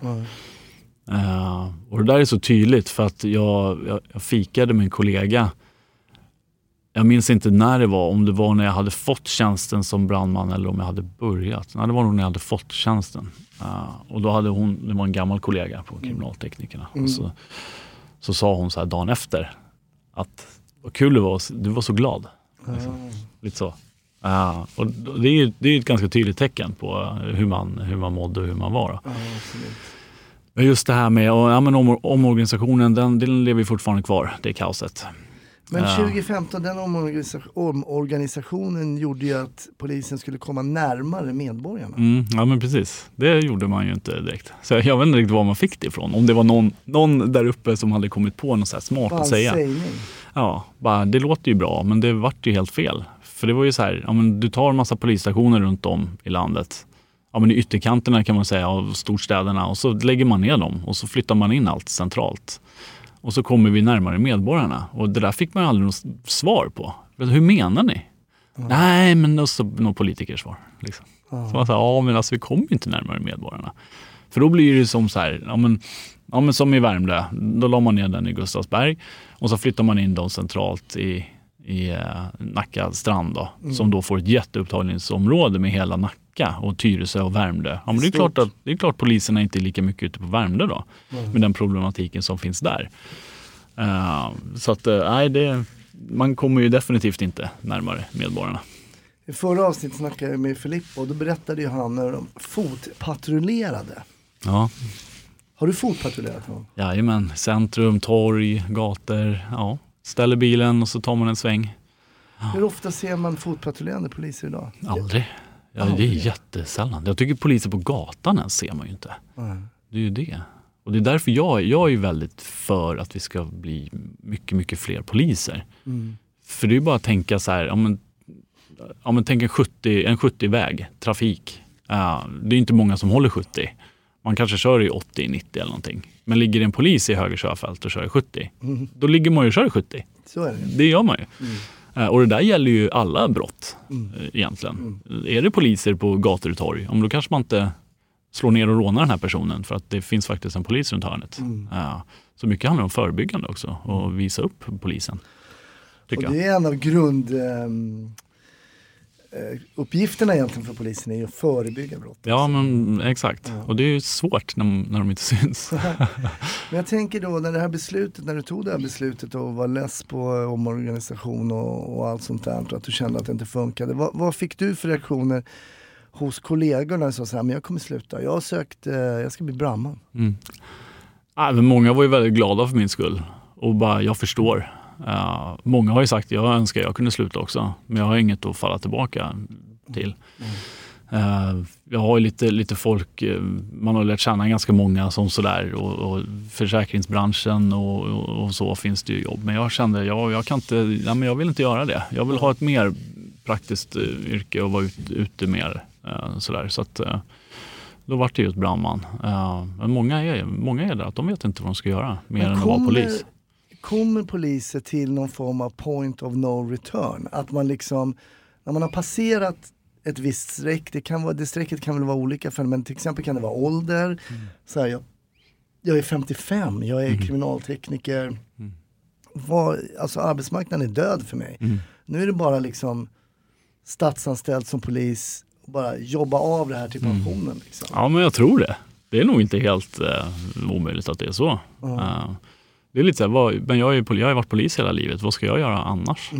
Eh, och det där är så tydligt för att jag, jag, jag fikade med en kollega jag minns inte när det var, om det var när jag hade fått tjänsten som brandman eller om jag hade börjat. Nej, det var nog när jag hade fått tjänsten. Uh, och då hade hon, det var en gammal kollega på kriminalteknikerna. Och så, så sa hon så här dagen efter att vad kul det var, du var så glad. Liksom. Lite så. Uh, och det är det är ett ganska tydligt tecken på hur man, hur man mådde och hur man var. Ja. Men just det här med och, ja, men om, omorganisationen, den, den lever fortfarande kvar, det kaoset. Men Ja. 2015, den omorganisa- omorganisationen gjorde ju att polisen skulle komma närmare medborgarna. Mm, ja men precis, det gjorde man ju inte direkt. Så jag, jag vet inte riktigt var man fick det ifrån. Om det var någon, någon där uppe som hade kommit på något så smart Bara att säga. sägning. Ja, bara, det låter ju bra men det vart ju helt fel. För det var ju så här, ja, men du tar en massa polisstationer runt om i landet. Ja, men I ytterkanterna kan man säga av storstäderna och så lägger man ner dem och så flyttar man in allt centralt. Och så kommer vi närmare medborgarna. Och det där fick man aldrig något svar på. Hur menar ni? Nej, men och så något politikersvar. Liksom. Så man sa, ja men alltså vi kommer ju inte närmare medborgarna. För då blir det som så här, ja men, ja men som i Värmdö, då la man ner den i Gustavsberg och så flyttar man in dem centralt i, i eh, Nacka strand då, som då får ett jätteupptagningsområde med hela Nacka och Tyresö och Värmdö. Ja, men det, är Stort. klart att, det är klart poliserna inte är lika mycket ute på Värmdö då, med den problematiken som finns där. Eh, så att, eh, nej, det, man kommer ju definitivt inte närmare medborgarna. I förra avsnittet snackade jag med Filippo och då berättade ju han när de fotpatrullerade. Ja, Har du fotpatrullerat någon? jajamän. Centrum, torg, gator. Ja. Ställer bilen och så tar man en sväng. Hur ofta ser man fotpatrullerande poliser idag? Aldrig. Ja, det är jättesällan. Jag tycker poliser på gatan ens ser man ju inte. Det är ju det. Och det är därför jag, jag är väldigt för att vi ska bli mycket, mycket fler poliser. För det är ju bara att tänka så här, ja men, ja, men tänk en 70, en 70-väg, trafik. Ja, det är inte många som håller 70. Man kanske kör i 80, 90 eller någonting. Men ligger det en polis i höger körfält och kör i 70, då ligger man ju och kör i 70. Så är det. Det gör man ju. Eh, Och det där gäller ju alla brott eh, egentligen. Är det poliser på gator och torg, om då kanske man inte slår ner och rånar den här personen för att det finns faktiskt en polis runt hörnet. Ja. Så mycket handlar om förebyggande också och visa upp polisen. Och det är en av grund eh, uppgifterna egentligen för polisen är ju att förebygga brott. Ja men exakt. Och det är ju svårt när, när de inte syns. Men jag tänker då när det här beslutet, när du tog det här beslutet och var less på eh, omorganisation och, och allt sånt där och att du kände att det inte funkade. Vad, vad fick du för reaktioner hos kollegorna som sa så här, men jag kommer sluta, jag har sökt, eh, jag ska bli brandman. Ja, men många var ju väldigt glada för min skull och bara, jag förstår. Ja, många har ju sagt, jag önskar jag kunde sluta också, men jag har inget att falla tillbaka till. Eh, jag har ju lite, lite folk, eh, man har lärt känna ganska många som sådär och, och försäkringsbranschen och, och, och så finns det ju jobb. Men jag kände, jag, jag kan inte, nej, men jag vill inte göra det. Jag vill ha ett mer praktiskt yrke och vara ut, ute mer. eh, sådär. Så att, då vart det just brandman. Men många är, många är där att de vet inte vad de ska göra mer än att vara polis. Kommer poliser till någon form av point of no return? Att man liksom, när man har passerat ett visst streck, det, kan vara, det strecket kan väl vara olika för men till exempel kan det vara ålder. Så här, jag, jag är 55, jag är kriminaltekniker. Vad, alltså arbetsmarknaden är död för mig. Nu är det bara liksom statsanställd som polis, bara jobba av det här till pensionen. Liksom. Ja, men jag tror det. Det är nog inte helt eh, omöjligt att det är så. Eh, det är lite så här, vad, men jag, är, jag har ju varit polis hela livet, vad ska jag göra annars?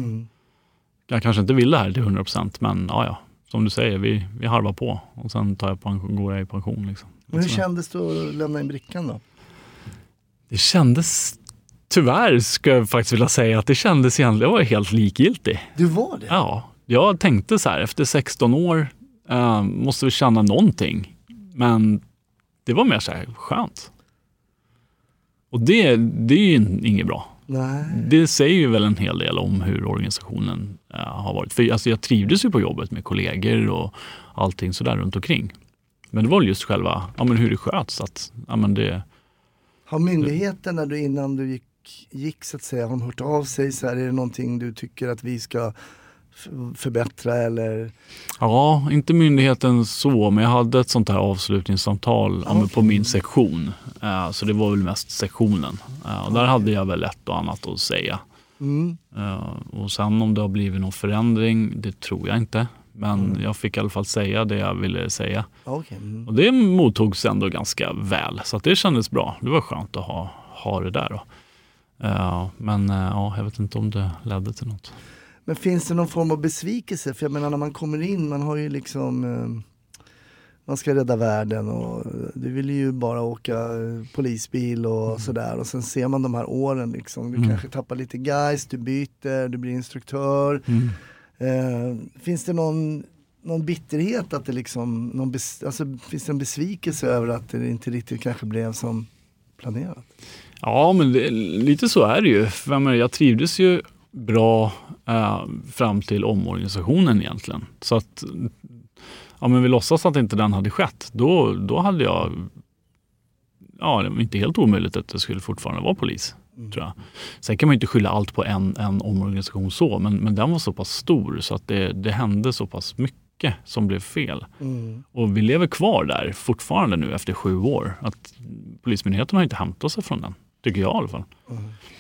Jag kanske inte vill det här till 100 procent, men ja, ja, som du säger, vi, vi harvar på och sen tar jag pension, går jag i pension. Liksom. Men hur kändes det att lämna in brickan då? Det kändes, tyvärr ska jag faktiskt vilja säga att det kändes egentligen, jag var helt likgiltig. Du var det? Ja, jag tänkte så här, efter 16 år eh, måste vi känna någonting. Men det var mer så här skönt. Och det, det är ju inget bra. Nej. det säger ju väl en hel del om hur organisationen eh, har varit. För alltså, jag trivdes ju på jobbet med kollegor och allting sådär runt omkring. Men det var just själva ja, men hur det sköts. Att, ja, men det, Har myndigheten när du innan du gick, gick så att säga, har de hört av sig? Så här, är det någonting du tycker att vi ska förbättra eller? ja, inte myndigheten så, men jag hade ett sånt här avslutningssamtal men på min sektion. Eh, så det var väl mest sektionen. Eh, och där hade jag väl ett och annat att säga. Mm. Eh, och sen om det har blivit någon förändring, det tror jag inte. Men jag fick i alla fall säga det jag ville säga. Okej. Mm. Och det mottogs ändå ganska väl, så det kändes bra. Det var skönt att ha, ha det där. Då. Men ja, jag vet inte om det ledde till något. Men finns det någon form av besvikelse? För jag menar när man kommer in, man har ju liksom eh, man ska rädda världen och eh, du vill ju bara åka eh, polisbil och sådär och sen ser man de här åren liksom. Du Mm. kanske tappar lite geist, du byter, du blir instruktör. Eh, finns det någon, någon bitterhet att det liksom, någon bes, alltså, finns det en besvikelse över att det inte riktigt kanske blev som planerat? Ja, men det, lite så är det ju. För jag, menar, jag trivdes ju bra eh, fram till omorganisationen egentligen. Så att ja, men vi låtsas att inte den hade skett. Då, då hade jag, ja det var inte helt omöjligt att jag skulle fortfarande vara polis. Tror jag. Sen kan man ju inte skylla allt på en, en omorganisation så, men, men den var så pass stor så att det, det hände så pass mycket som blev fel. Och vi lever kvar där fortfarande nu efter sju år. Att Polismyndigheten har inte hämtat sig från den, tycker jag i alla fall.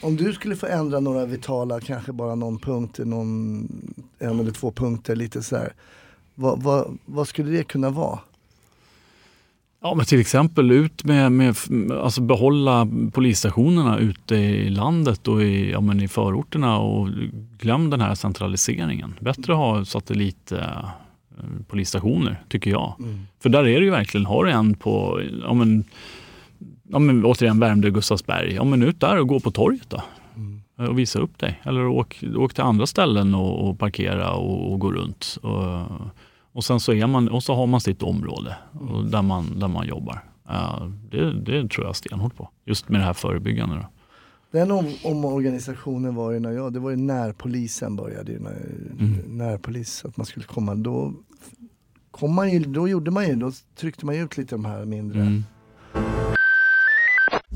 Om du skulle få ändra några vitala, kanske bara någon punkt, någon, en eller två punkter lite så här. Vad, vad, vad skulle det kunna vara? Ja, men till exempel ut med, med alltså behålla polisstationerna ute i landet och i, ja, men i förorterna och glöm den här centraliseringen. Bättre att ha satellit eh, polisstationer, tycker jag. För där är det ju verkligen, har du en på, ja, men, ja, men, återigen Värmdö, Gustavsberg, ja, men ut där och gå på torget då. Och visa upp dig. Eller åk, åk till andra ställen och, och parkera och, och gå runt. Och, och sen så, är man, och så har man sitt område och där, man, där man jobbar. Det, det tror jag stenhårt på. Just med det här förebyggande. Då. Den om, omorganisationen var ju när jag, det var ju närpolisen började ju, när, närpolis, att man skulle komma, då kom man ju, då gjorde man ju, då tryckte man ut lite de här mindre. Mm.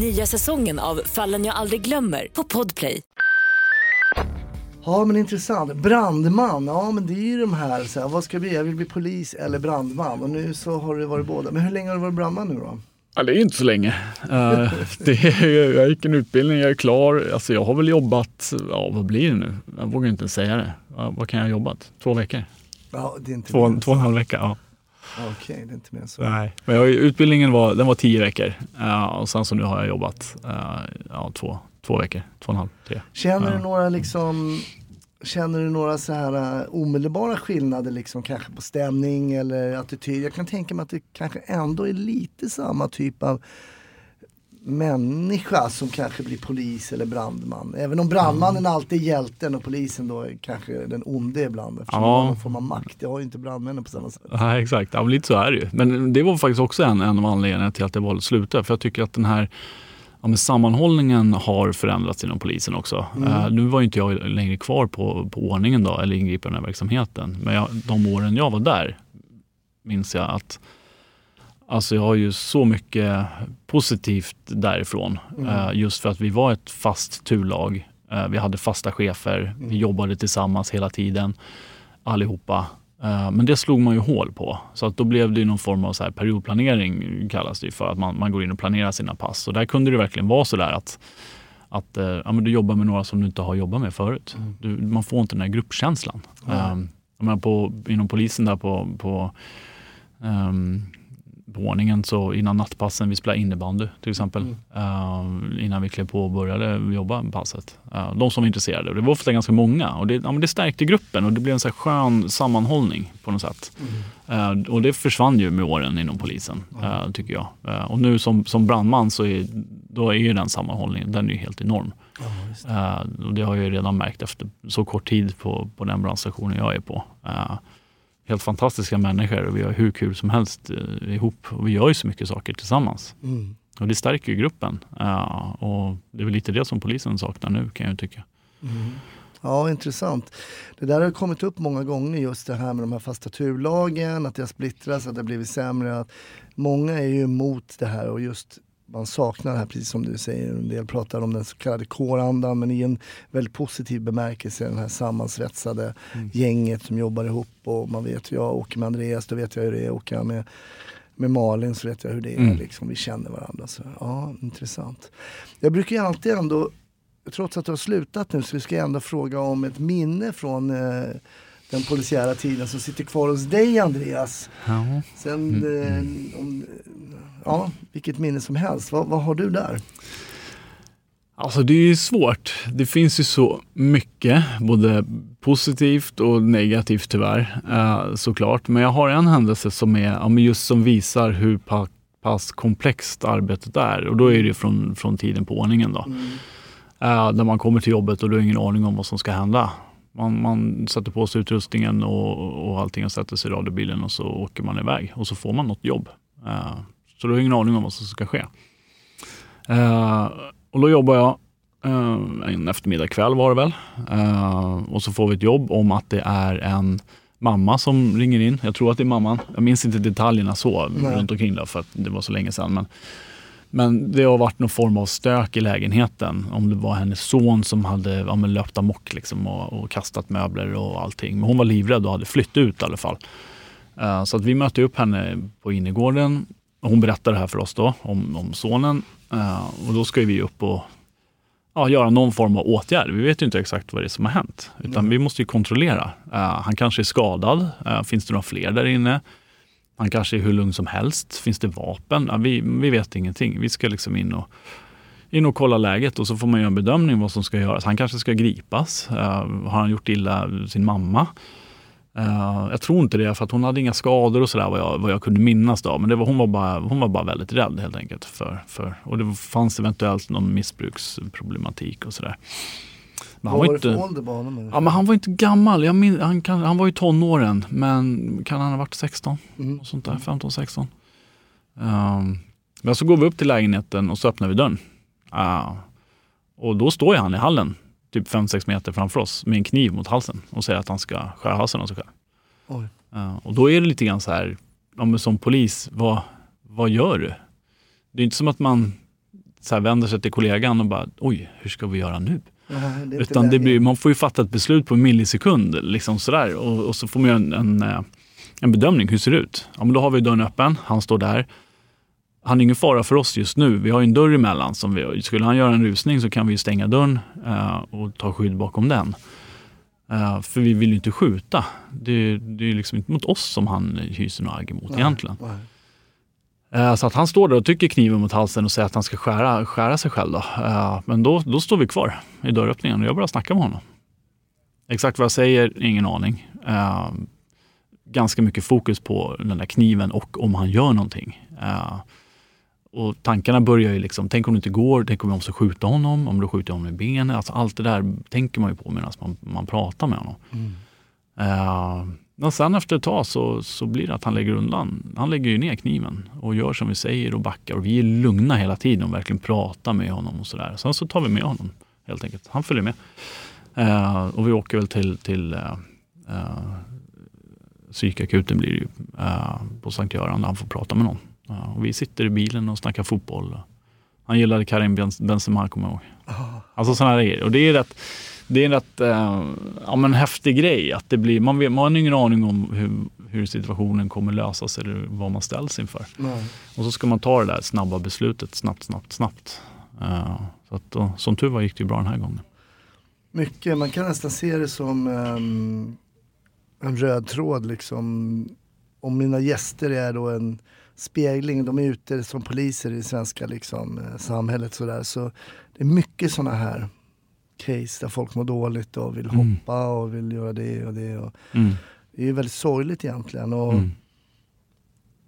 Nya säsongen av Fallen jag aldrig glömmer på Podplay. Ja men intressant. Brandman, ja men det är ju de här, så här vad ska jag bli? Jag vill bli polis eller brandman. Och nu så har du varit båda. Men hur länge har du varit brandman nu då? Ja, det är inte så länge. Eh, det är, jag gick en utbildning, jag är klar. Alltså, jag har väl jobbat, ja vad blir det nu? Jag vågar inte säga det. Vad kan jag ha jobbat? Två veckor? Ja, det är inte Två, två och en halv vecka, ja. Okej, det är inte mer än så. Nej. Men jag, utbildningen var, den var tio veckor Eh, och sen så nu har jag jobbat eh, ja, två, två veckor, två och en halv, tre. Känner du några liksom Känner du några så här uh, omedelbara skillnader liksom kanske på stämning eller attityd? Jag kan tänka mig att det kanske ändå är lite samma typ av människa som kanske blir polis eller brandman. Även om brandmannen alltid är hjälten och polisen då är kanske den onde ibland eftersom Ja. någon form av makt. Det har ju inte brandmännen på samma sätt. Ja, exakt, ja, lite så är det ju. Men det var faktiskt också en, en av anledningarna till att jag valde att sluta. För jag tycker att den här ja, men sammanhållningen har förändrats inom polisen också. Eh, nu var ju inte jag längre kvar på, på ordningen då, eller ingripande verksamheten. Men jag, de åren jag var där minns jag att Alltså jag har ju så mycket positivt därifrån. Eh, just för att vi var ett fast turlag. Eh, vi hade fasta chefer. Vi jobbade tillsammans hela tiden. Allihopa. Eh, men det slog man ju hål på. Så att då blev det ju någon form av så här periodplanering kallas det för. Att man, man går in och planerar sina pass. Och där kunde det verkligen vara så där att att ja, men du jobbar med några som du inte har jobbat med förut. Du, man får inte den här gruppkänslan. Um, jag menar på, inom polisen där på, på, ehm, på ordningen så innan nattpassen, vi spelade innebandy till exempel. eh, innan vi klev på och började jobba med passet. Eh, de som var intresserade. Och det var ofta ganska många och det, ja, det stärkte gruppen och det blev en så skön sammanhållning på något sätt. Eh, och det försvann ju med åren inom polisen, eh, tycker jag. Och nu som, som brandman så är, då är ju den sammanhållningen den är ju helt enorm. Och det har jag ju redan märkt efter så kort tid på, på den brandstationen jag är på. Helt fantastiska människor och vi har hur kul som helst eh, ihop. Och vi gör ju så mycket saker tillsammans. Mm. Och det stärker ju gruppen. Eh, och det är väl lite det som polisen saknar nu kan jag ju tycka. Ja, intressant. Det där har kommit upp många gånger just det här med de här fasta turlagen, att det har splittrats, att det har blivit sämre. Att många är ju emot det här och just man saknar det här, precis som du säger. En del pratar om den så kallade kårandan, men i en väldigt positiv bemärkelse, den här sammansvetsade gänget som jobbar ihop. Och man vet, jag åker med Andreas, då vet jag hur det är. Åker jag med, med Malin så vet jag hur det är. Mm. Liksom, vi känner varandra. Så, ja, intressant. Jag brukar ju alltid ändå trots att du har slutat nu så ska jag ändå fråga om ett minne från eh, den polisiära tiden som sitter kvar hos dig Andreas. Ja. Sen, eh, om, ja, vilket minne som helst. Vad, vad har du där? Alltså det är ju svårt. Det finns ju så mycket, både positivt och negativt tyvärr, eh, såklart. Men jag har en händelse som är, ja, just som visar hur pa pass komplext arbetet är. Och då är det från, från tiden på ordningen då. Eh, när man kommer till jobbet och du har ingen aning om vad som ska hända. Man, man sätter på sig utrustningen och, och allting och sätter sig i radiobilen och så åker man iväg och så får man något jobb. Eh, så du har ingen aning om vad som ska ske. Eh, och då jobbar jag eh, en eftermiddag kväll var det väl. Eh, och så får vi ett jobb om att det är en mamma som ringer in. Jag tror att det är mamman. Jag minns inte detaljerna så Nej. runt omkring det för att det var så länge sedan. Men, men det har varit någon form av stök i lägenheten. Om det var hennes son som hade ja, men löpt amok liksom och, och kastat möbler och allting. Men hon var livrädd och hade flytt ut i alla fall. Eh, så att vi mötte upp henne på innergården. Hon berättade det här för oss då om, om sonen. Eh, och då ska vi upp och ja, göra någon form av åtgärd. Vi vet ju inte exakt vad det är som har hänt. Utan vi måste ju kontrollera. Eh, han kanske är skadad. Eh, finns det några fler där inne? Han kanske är hur lugn som helst. Finns det vapen? Ja, vi, vi vet ingenting. Vi ska liksom in och, in och kolla läget och så får man göra en bedömning vad som ska göras. Han kanske ska gripas. Eh, har han gjort illa sin mamma? Eh, jag tror inte det, för att hon hade inga skador och sådär vad jag, vad jag kunde minnas. Då. Men det var, hon, var bara, hon var bara väldigt rädd helt enkelt. För, för, och det fanns eventuellt någon missbruksproblematik och sådär. Men han var var inte, för ålder på honom? ja, men han var inte gammal. Min, han, kan, han var i tonåren, men kan han ha varit 16? Mm. Sånt där, 15-16. Um, men så går vi upp till lägenheten och så öppnar vi dörren. Ah, och då står han i hallen, typ 5-6 meter framför oss, med en kniv mot halsen och säger att han ska skära halsen av sig själv. Uh, och då är det lite grann så här, ja, som polis, vad, vad gör du? Det är inte som att man så här vänder sig till kollegan och bara, oj, hur ska vi göra nu? Nej, det Utan det blir, man får ju fatta ett beslut på en millisekund. Liksom sådär. Och, och så får man göra en, en, eh, en bedömning. Hur ser det ut? Ja, men då har vi dörren öppen. Han står där. Han är ingen fara för oss just nu. Vi har ju en dörr emellan. Som vi, skulle han göra en rusning så kan vi stänga dörren eh, och ta skydd bakom den. Eh, för vi vill ju inte skjuta. Det, det är liksom inte mot oss som han hyser något agg emot egentligen. Nej. Eh, Så att han står där och trycker kniven mot halsen och säger att han ska skära, skära sig själv. Då. Eh, Men då, då står vi kvar i dörröppningen och jag börjar snacka med honom. Exakt vad jag säger, ingen aning. Eh, Ganska mycket fokus på den där kniven och om han gör någonting. Och tankarna börjar ju liksom, tänk om det inte går, tänk om jag måste skjuta honom, om du skjuter honom i benet. Alltså allt det där tänker man ju på medan man, man pratar med honom. Eh, men sen efter ett tag så, så blir det att han lägger undan. Han lägger ju ner kniven och gör som vi säger och backar. Och vi är lugna hela tiden och verkligen pratar med honom och sådär. Sen så tar vi med honom helt enkelt. Han följer med. Eh, och vi åker väl till, till eh, eh, psykakuten blir det ju, på Sankt Göran där han får prata med någon. Eh, och vi sitter i bilen och snackar fotboll. Han gillade Karim Benzema kommer jag ihåg. Alltså sådana grejer. Och det är rätt, det är en rätt eh, ja, men häftig grej. Att det blir, man, vet, man har ingen aning om hur, hur situationen kommer lösas eller vad man ställs inför. Nej. Och så ska man ta det där snabba beslutet snabbt, snabbt, snabbt. Eh, så att, då, som tur var gick det ju bra den här gången. Mycket, man kan nästan se det som ehm, en röd tråd liksom. Om mina gäster är då en spegling. De är ute som poliser i det svenska liksom, eh, samhället. Sådär. Så det är mycket sådana här case där folk mår dåligt och vill Mm. hoppa och vill göra det och det. Och Mm. det är ju väldigt sorgligt egentligen. Och Mm.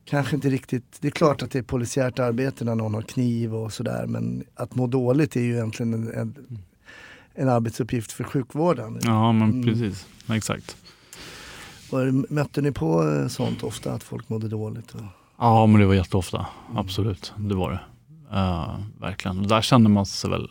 Kanske inte riktigt, det är klart att det är polisiärt arbete när någon har kniv och sådär men att må dåligt är ju egentligen en, en, en arbetsuppgift för sjukvården. Ja, men Mm. precis. Exakt. Var, mötte ni på eh, sånt ofta, att folk mådde dåligt? Och... Ja, men det var jätteofta. Absolut, det var det. Eh, verkligen. Och där kände man sig väl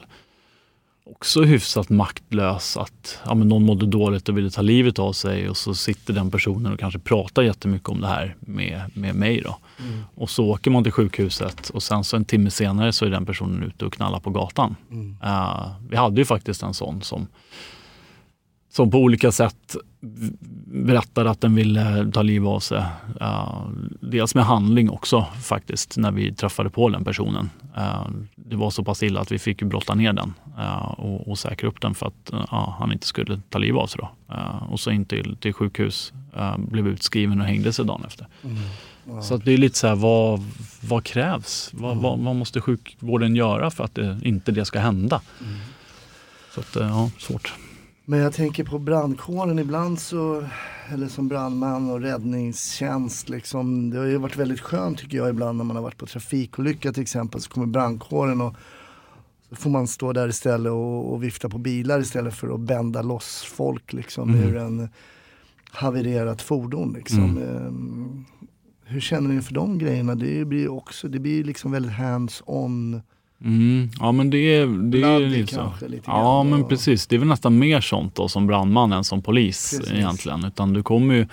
också hyfsat maktlös. Att ja, men någon mådde dåligt och ville ta livet av sig och så sitter den personen och kanske pratar jättemycket om det här med, med mig. Då. Mm. Och så åker man till sjukhuset och sen så en timme senare så är den personen ute och knallar på gatan. Mm. Eh, vi hade ju faktiskt en sån som, som på olika sätt berättade att den ville ta livet av sig. Dels med handling också faktiskt när vi träffade på den personen. Det var så pass illa att vi fick brotta ner den och, och säkra upp den för att han inte skulle ta livet av sig. Då. Och så in till, till sjukhus, blev utskriven och hängde sig dagen efter. Ja. Så att det är lite så här, vad, vad krävs? Vad, vad, vad måste sjukvården göra för att det, inte det ska hända? Så att, ja, svårt. Men jag tänker på brandkåren ibland så, eller som brandman och räddningstjänst liksom. Det har ju varit väldigt skönt tycker jag ibland när man har varit på trafikolycka till exempel så kommer brandkåren och så får man stå där istället och, och vifta på bilar istället för att bända loss folk liksom Mm. ur en havererat fordon liksom. Mm. Ehm, hur känner ni för de grejerna? Det blir också, det blir liksom väldigt hands-on. Mm, ja men det är, det är Bloody lite så. lite Ja men och- precis. Det är väl nästan mer sånt då som brandman än som polis Precis. egentligen. Utan du kommer ju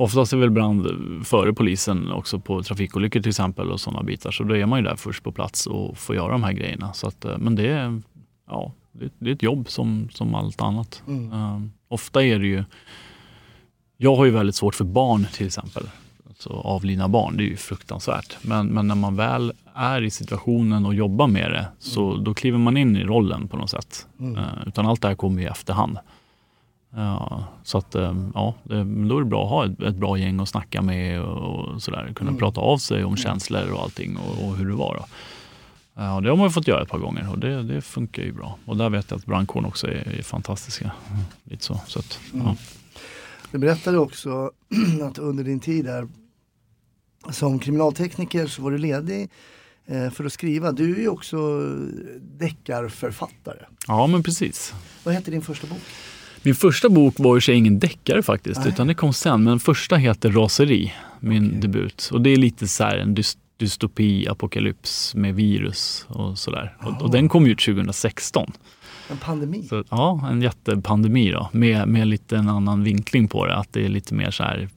Oftast är väl brand före polisen också på trafikolyckor till exempel och sådana bitar. Så då är man ju där först på plats och får göra de här grejerna. Så att, eh, men det är, ja, det, är ett jobb som, som allt annat. Mm. Um, ofta är det ju, jag har ju väldigt svårt för barn till exempel. Alltså avlidna barn, det är ju fruktansvärt. Men, men när man väl är i situationen och jobbar med det, så då kliver man in i rollen på något sätt. Mm. Uh, utan allt det här kommer i efterhand. Ja, så att, eh, ja, då är det bra att ha ett, ett bra gäng att snacka med och, sådär. Kunna Mm. prata av sig om känslor och allting och, och hur det var. Då. Ja, det har man ju fått göra ett par gånger och det, det funkar ju bra. Och där vet jag att brandkåren också är, är fantastiska. Lite så. så att, Mm. ja. Du berättade också att under din tid där som kriminaltekniker så var du ledig eh, för att skriva. Du är ju också deckarförfattare. ja, men precis. Vad heter din första bok? Min första bok var och för sig ingen deckare faktiskt, Nej. utan det kom sen. Men den första heter Raseri, min Okej. debut. Och det är lite så här en dys- dystopi, apokalyps med virus och sådär. Och, Jaha. och den kom ut 2016. En pandemi? Så, ja, en jättepandemi då, med, med lite en annan vinkling på det. Att det är lite mer så här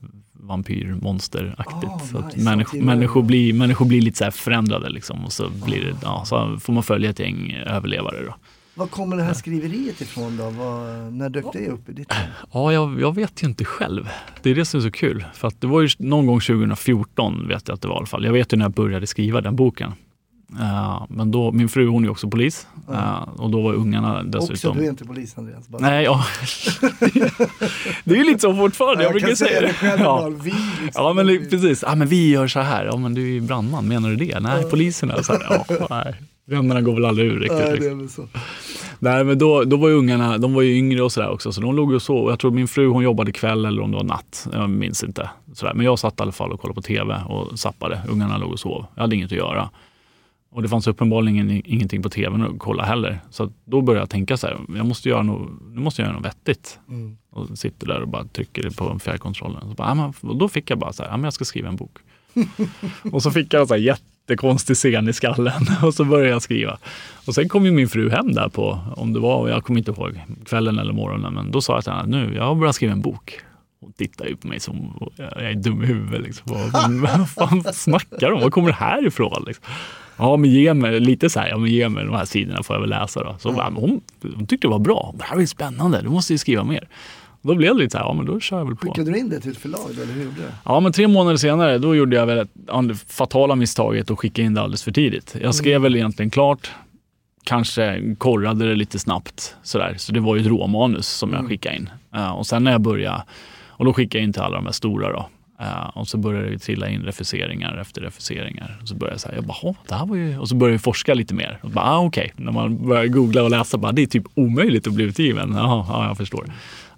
vampyrmonsteraktigt. Ah, så att nice. människor, människor, blir, människor blir lite så här förändrade liksom. Och så, blir det, ja, så får man följa ett gäng överlevare. Då. Var kommer det här skriveriet ifrån då? Vad, när dök det upp i ditt? Ja, jag, jag vet ju inte själv. Det är det som är så kul. För att det var ju någon gång 2014 vet jag att det var i alla fall. Jag vet ju när jag började skriva den boken. Eh, men då, min fru hon är också polis Ja. Eh, och då var ungarna dessutom... Också, du är inte polis Andreas. Bara. Nej, ja. det är ju lite så fortfarande. Jag, brukar kan säga det. själv Ja. bara, vi liksom. Ja men precis, ja, men vi gör så här. Ja men du är ju brandman, menar du det? Nej, polisen är så här. Ja, nej. Vännerna går väl aldrig ur riktigt. Ja, det liksom. är väl så. Nej men då, då var ju ungarna, de var ju yngre och sådär också, så de låg och sov. Jag tror min fru hon jobbade kväll eller om det var natt, jag minns inte. Sådär. Men jag satt i alla fall och kollade på TV och zappade. Ungarna låg och sov. Jag hade inget att göra. Och det fanns uppenbarligen ing- ingenting på TVn att kolla heller. Så då började jag tänka så här, jag måste göra något, nu måste jag göra något vettigt. Mm. Och sitter där och bara trycker på fjärrkontrollen. Så bara, men, och då fick jag bara så här, men jag ska skriva en bok. och så fick jag en så här jättekonstig scen i skallen och så började jag skriva. Och sen kom ju min fru hem där på, om det var, jag kommer inte ihåg, kvällen eller morgonen, men då sa jag till henne, nu, jag har börjat skriva en bok. Hon tittar ju på mig som jag är dum i huvudet. Liksom. Vad, vad fan snackar de om? Var kommer det här ifrån? Liksom? Ja, men ge mig lite så här, ja, men ge mig de här sidorna får jag väl läsa då. Så bara, men hon, hon tyckte det var bra. Det här ju spännande, du måste ju skriva mer. Då blev det lite så här, ja men då kör jag väl på. Skickade du in det till ett förlag eller hur gjorde du? Ja, men tre månader senare då gjorde jag väl det fatala misstaget att skicka in det alldeles för tidigt. Jag skrev väl egentligen klart, kanske korrade det lite snabbt sådär. Så det var ju ett råmanus som jag skickade in. Eh, och sen när jag började, och då skickade jag in till alla de här stora då. Eh, och så började det trilla in refuseringar efter refuseringar. Och så började jag säga, jag bara, "Åh, det här var ju... Och så började jag forska lite mer. Och bara, ah, okej. När man börjar googla och läsa, bara, det är typ omöjligt att bli utgiven. Jaha, ja, jag förstår.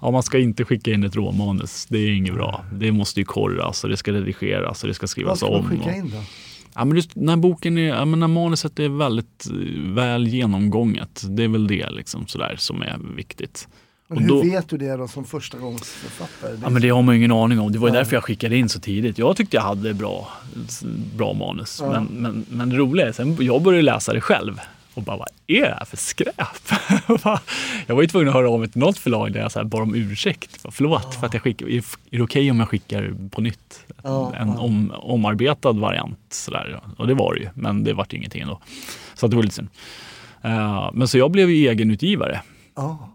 Ja, man ska inte skicka in ett råmanus. Det är inget bra. Det måste ju korras och det ska redigeras och det ska Vad skrivas ska om. man skicka och- in då? Ja, men just när boken är, ja, men när manuset är väldigt eh, väl genomgånget. Det är väl det liksom, sådär, som är viktigt. Men hur då- vet du det då som förstagångsförfattare? Ja, men det har man ju ingen aning om. Det var ju Ja. därför jag skickade in så tidigt. Jag tyckte jag hade bra, bra manus. Ja. Men, men, men det roliga är, sen jag började läsa det själv och bara, vad är det här för skräp? jag var ju tvungen att höra av mig till något förlag där jag så här bad om ursäkt. Förlåt för att jag skickar, är det okej om jag skickar på nytt? Ja, en ja. om, omarbetad variant. Sådär. Och det var det ju, men det vart ingenting ändå. Så det var lite synd. Eh, men så jag blev ju egenutgivare.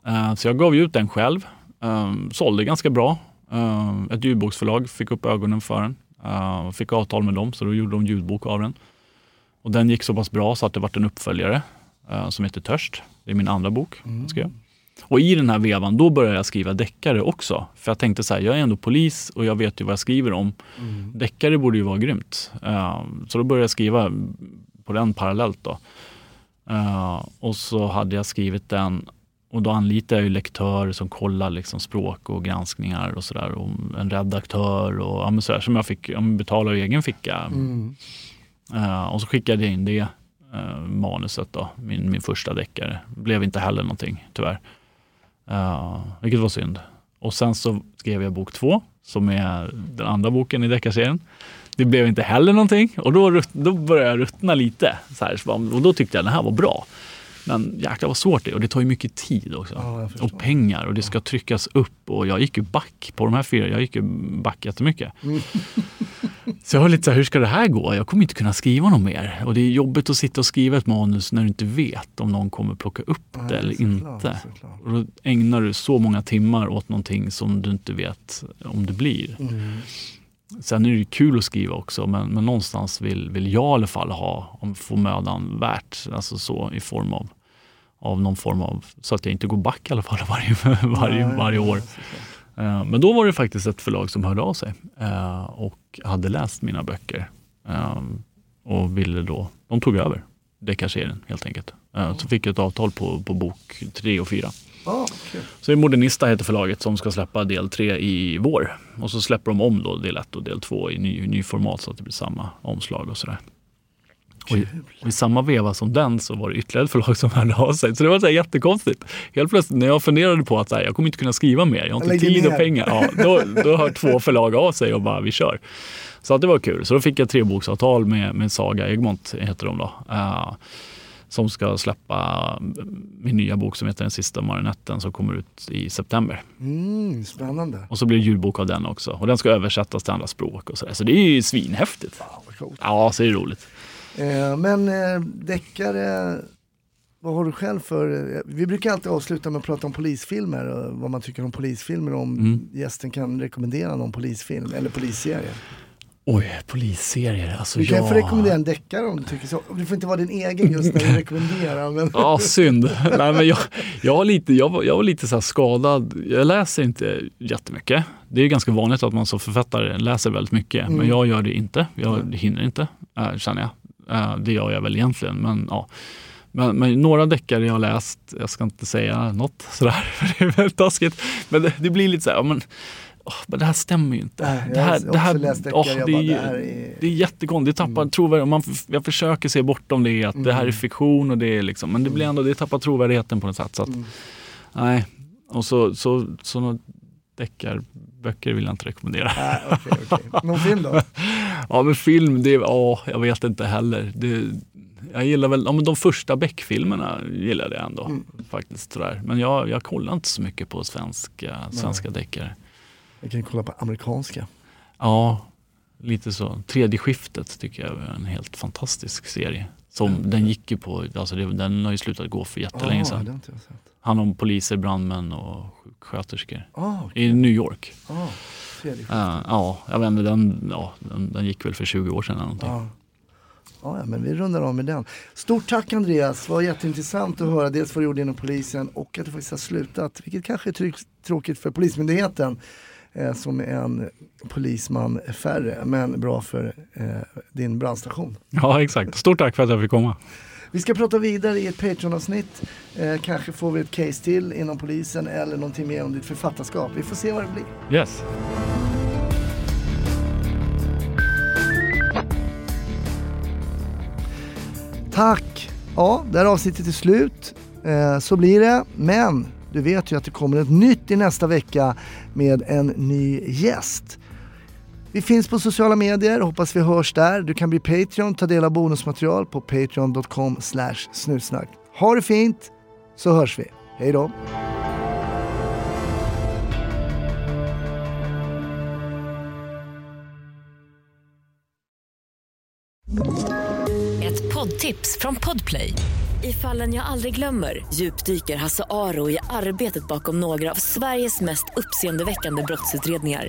Eh, Så jag gav ut den själv. Um, sålde ganska bra. Um, ett ljudboksförlag fick upp ögonen för den. Fick avtal med dem så då gjorde de ljudbok av den. Och den gick så pass bra så att det vart en uppföljare eh, som heter Törst. Det är min andra bok. jag skrev. Och i den här vevan, då började jag skriva deckare också. För jag tänkte så här, jag är ändå polis och jag vet ju vad jag skriver om. Deckare borde ju vara grymt. Eh, så då började jag skriva på den parallellt då. Eh, och så hade jag skrivit den och då anlitar jag ju lektörer som kollar liksom språk och granskningar och sådär. Och en redaktör och ja, men sådär, som jag fick jag betalar ur egen ficka. Mm. Eh, och så skickade jag in det eh, manuset då, min, min första deckare. Blev inte heller någonting tyvärr. Uh, vilket var synd. Och sen så skrev jag bok två som är den andra boken i deckarserien. Det blev inte heller någonting och då, då började jag ruttna lite. Så här, så och då tyckte jag den här var bra. Men jäklar vad svårt det är och det tar ju mycket tid också. Ja, och pengar och det ska tryckas upp och jag gick ju back på de här fyra. Jag gick ju back jättemycket. Så jag var lite så här, hur ska det här gå? Jag kommer inte kunna skriva något mer. Och det är jobbigt att sitta och skriva ett manus när du inte vet om någon kommer plocka upp det Nej, eller såklart, inte. såklart. Och då ägnar du så många timmar åt någonting som du inte vet om det blir. Mm. Sen är det ju kul att skriva också, men, men någonstans vill, vill jag i alla fall ha, om få mödan värt, alltså så i form av, av någon form av, så att jag inte går back i alla fall varje, varje, varje år. Eh, Men då var det faktiskt ett förlag som hörde av sig eh, och hade läst mina böcker eh, och ville då, de tog över deckarserien helt enkelt. Så fick jag ett avtal på, på bok tre och fyra. Kul. Så Modernista heter förlaget som ska släppa del tre i vår. Och så släpper de om då del ett och del två i ny, ny format så att det blir samma omslag och sådär. Och i, och i samma veva som den så var det ytterligare ett förlag som hörde av sig. Så det var så här jättekonstigt. Helt plötsligt när jag funderade på att så här, jag kommer inte kunna skriva mer, jag har inte tid och pengar. Ja, då, då hör två förlag av sig och bara vi kör. Så att det var kul. Så då fick jag treboksavtal med, med Saga Egmont, heter de då. Eh, som ska släppa min nya bok som heter Den sista marionetten som kommer ut i september. Mm, spännande. Och så blir det ljudbok av den också. Och den ska översättas till andra språk och sådär. Så det är ju svinhäftigt. Coolt. Ja, så är det roligt. Eh, men eh, deckare, vad har du själv för... Eh, vi brukar alltid avsluta med att prata om polisfilmer och vad man tycker om polisfilmer. Om Mm. gästen kan rekommendera någon polisfilm eller polisserie. Oj, polisserier. Alltså Du kan jag... få rekommendera en deckare om du tycker så. Det får inte vara din egen just när du rekommenderar. Men... Ja, synd. Nej, men jag, jag, var lite, jag, var, jag var lite så skadad. Jag läser inte jättemycket. Det är ganska vanligt att man som författare läser väldigt mycket. Mm. Men jag gör det inte. Jag hinner inte, äh, känner jag. Äh, det gör jag väl egentligen. Men, ja. men, men några deckare jag har läst, jag ska inte säga något sådär, för det är väldigt taskigt. Men det, det blir lite så här, ja, men, men det här stämmer ju inte. Jag det här, det här, deckare, det, bara, är, det här är- det är jättekonstigt, det tappar trovärdighet. Man, f- jag försöker se bortom det, att det här är fiktion och det är liksom, men det blir ändå, det tappar trovärdigheten på något sätt. Så att, Nej, och så, så, sådana deckarböcker vill jag inte rekommendera. Nej, okej, okej. Någon film då? Ja men film, det, ja, jag vet inte heller. Det, jag gillar väl, ja, men de första Beck-filmerna gillade jag ändå. Faktiskt sådär. Men jag, jag kollar inte så mycket på svenska, svenska deckare. Jag kan kolla på amerikanska. Ja, lite så. Tredje skiftet tycker jag är en helt fantastisk serie. Som, Den gick ju på, alltså det, den har ju slutat gå för jättelänge sedan. sett. Han om poliser, brandmän och sjuksköterskor. Ah, okej. I New York. skiftet. Uh, ja, jag vet inte, den, ja, den, den gick väl för 20 år sedan eller någonting. Ja. Men vi rundar av med den. Stort tack Andreas, det var jätteintressant att höra dels vad du gjorde inom polisen och att du faktiskt har slutat, vilket kanske är tråkigt för Polismyndigheten. eh, som en polisman färre, men bra för eh, din brandstation. Ja, exakt. Stort tack för att jag fick komma. Vi ska prata vidare i ett Patreon-avsnitt. Eh, kanske får vi ett case till inom polisen eller någonting mer om ditt författarskap. Vi får se vad det blir. Yes. Tack! Ja, det här avsnittet är slut. Eh, så blir det. Men du vet ju att det kommer ett nytt i nästa vecka med en ny gäst. Vi finns på sociala medier, hoppas vi hörs där. Du kan bli Patreon, ta del av bonusmaterial på patreon.com snutsnack. Ha det fint, så hörs vi. Hej då! Ett poddtips från Podplay. I fallen jag aldrig glömmer djupdyker Hasse Aro i arbetet bakom några av Sveriges mest uppseendeväckande brottsutredningar.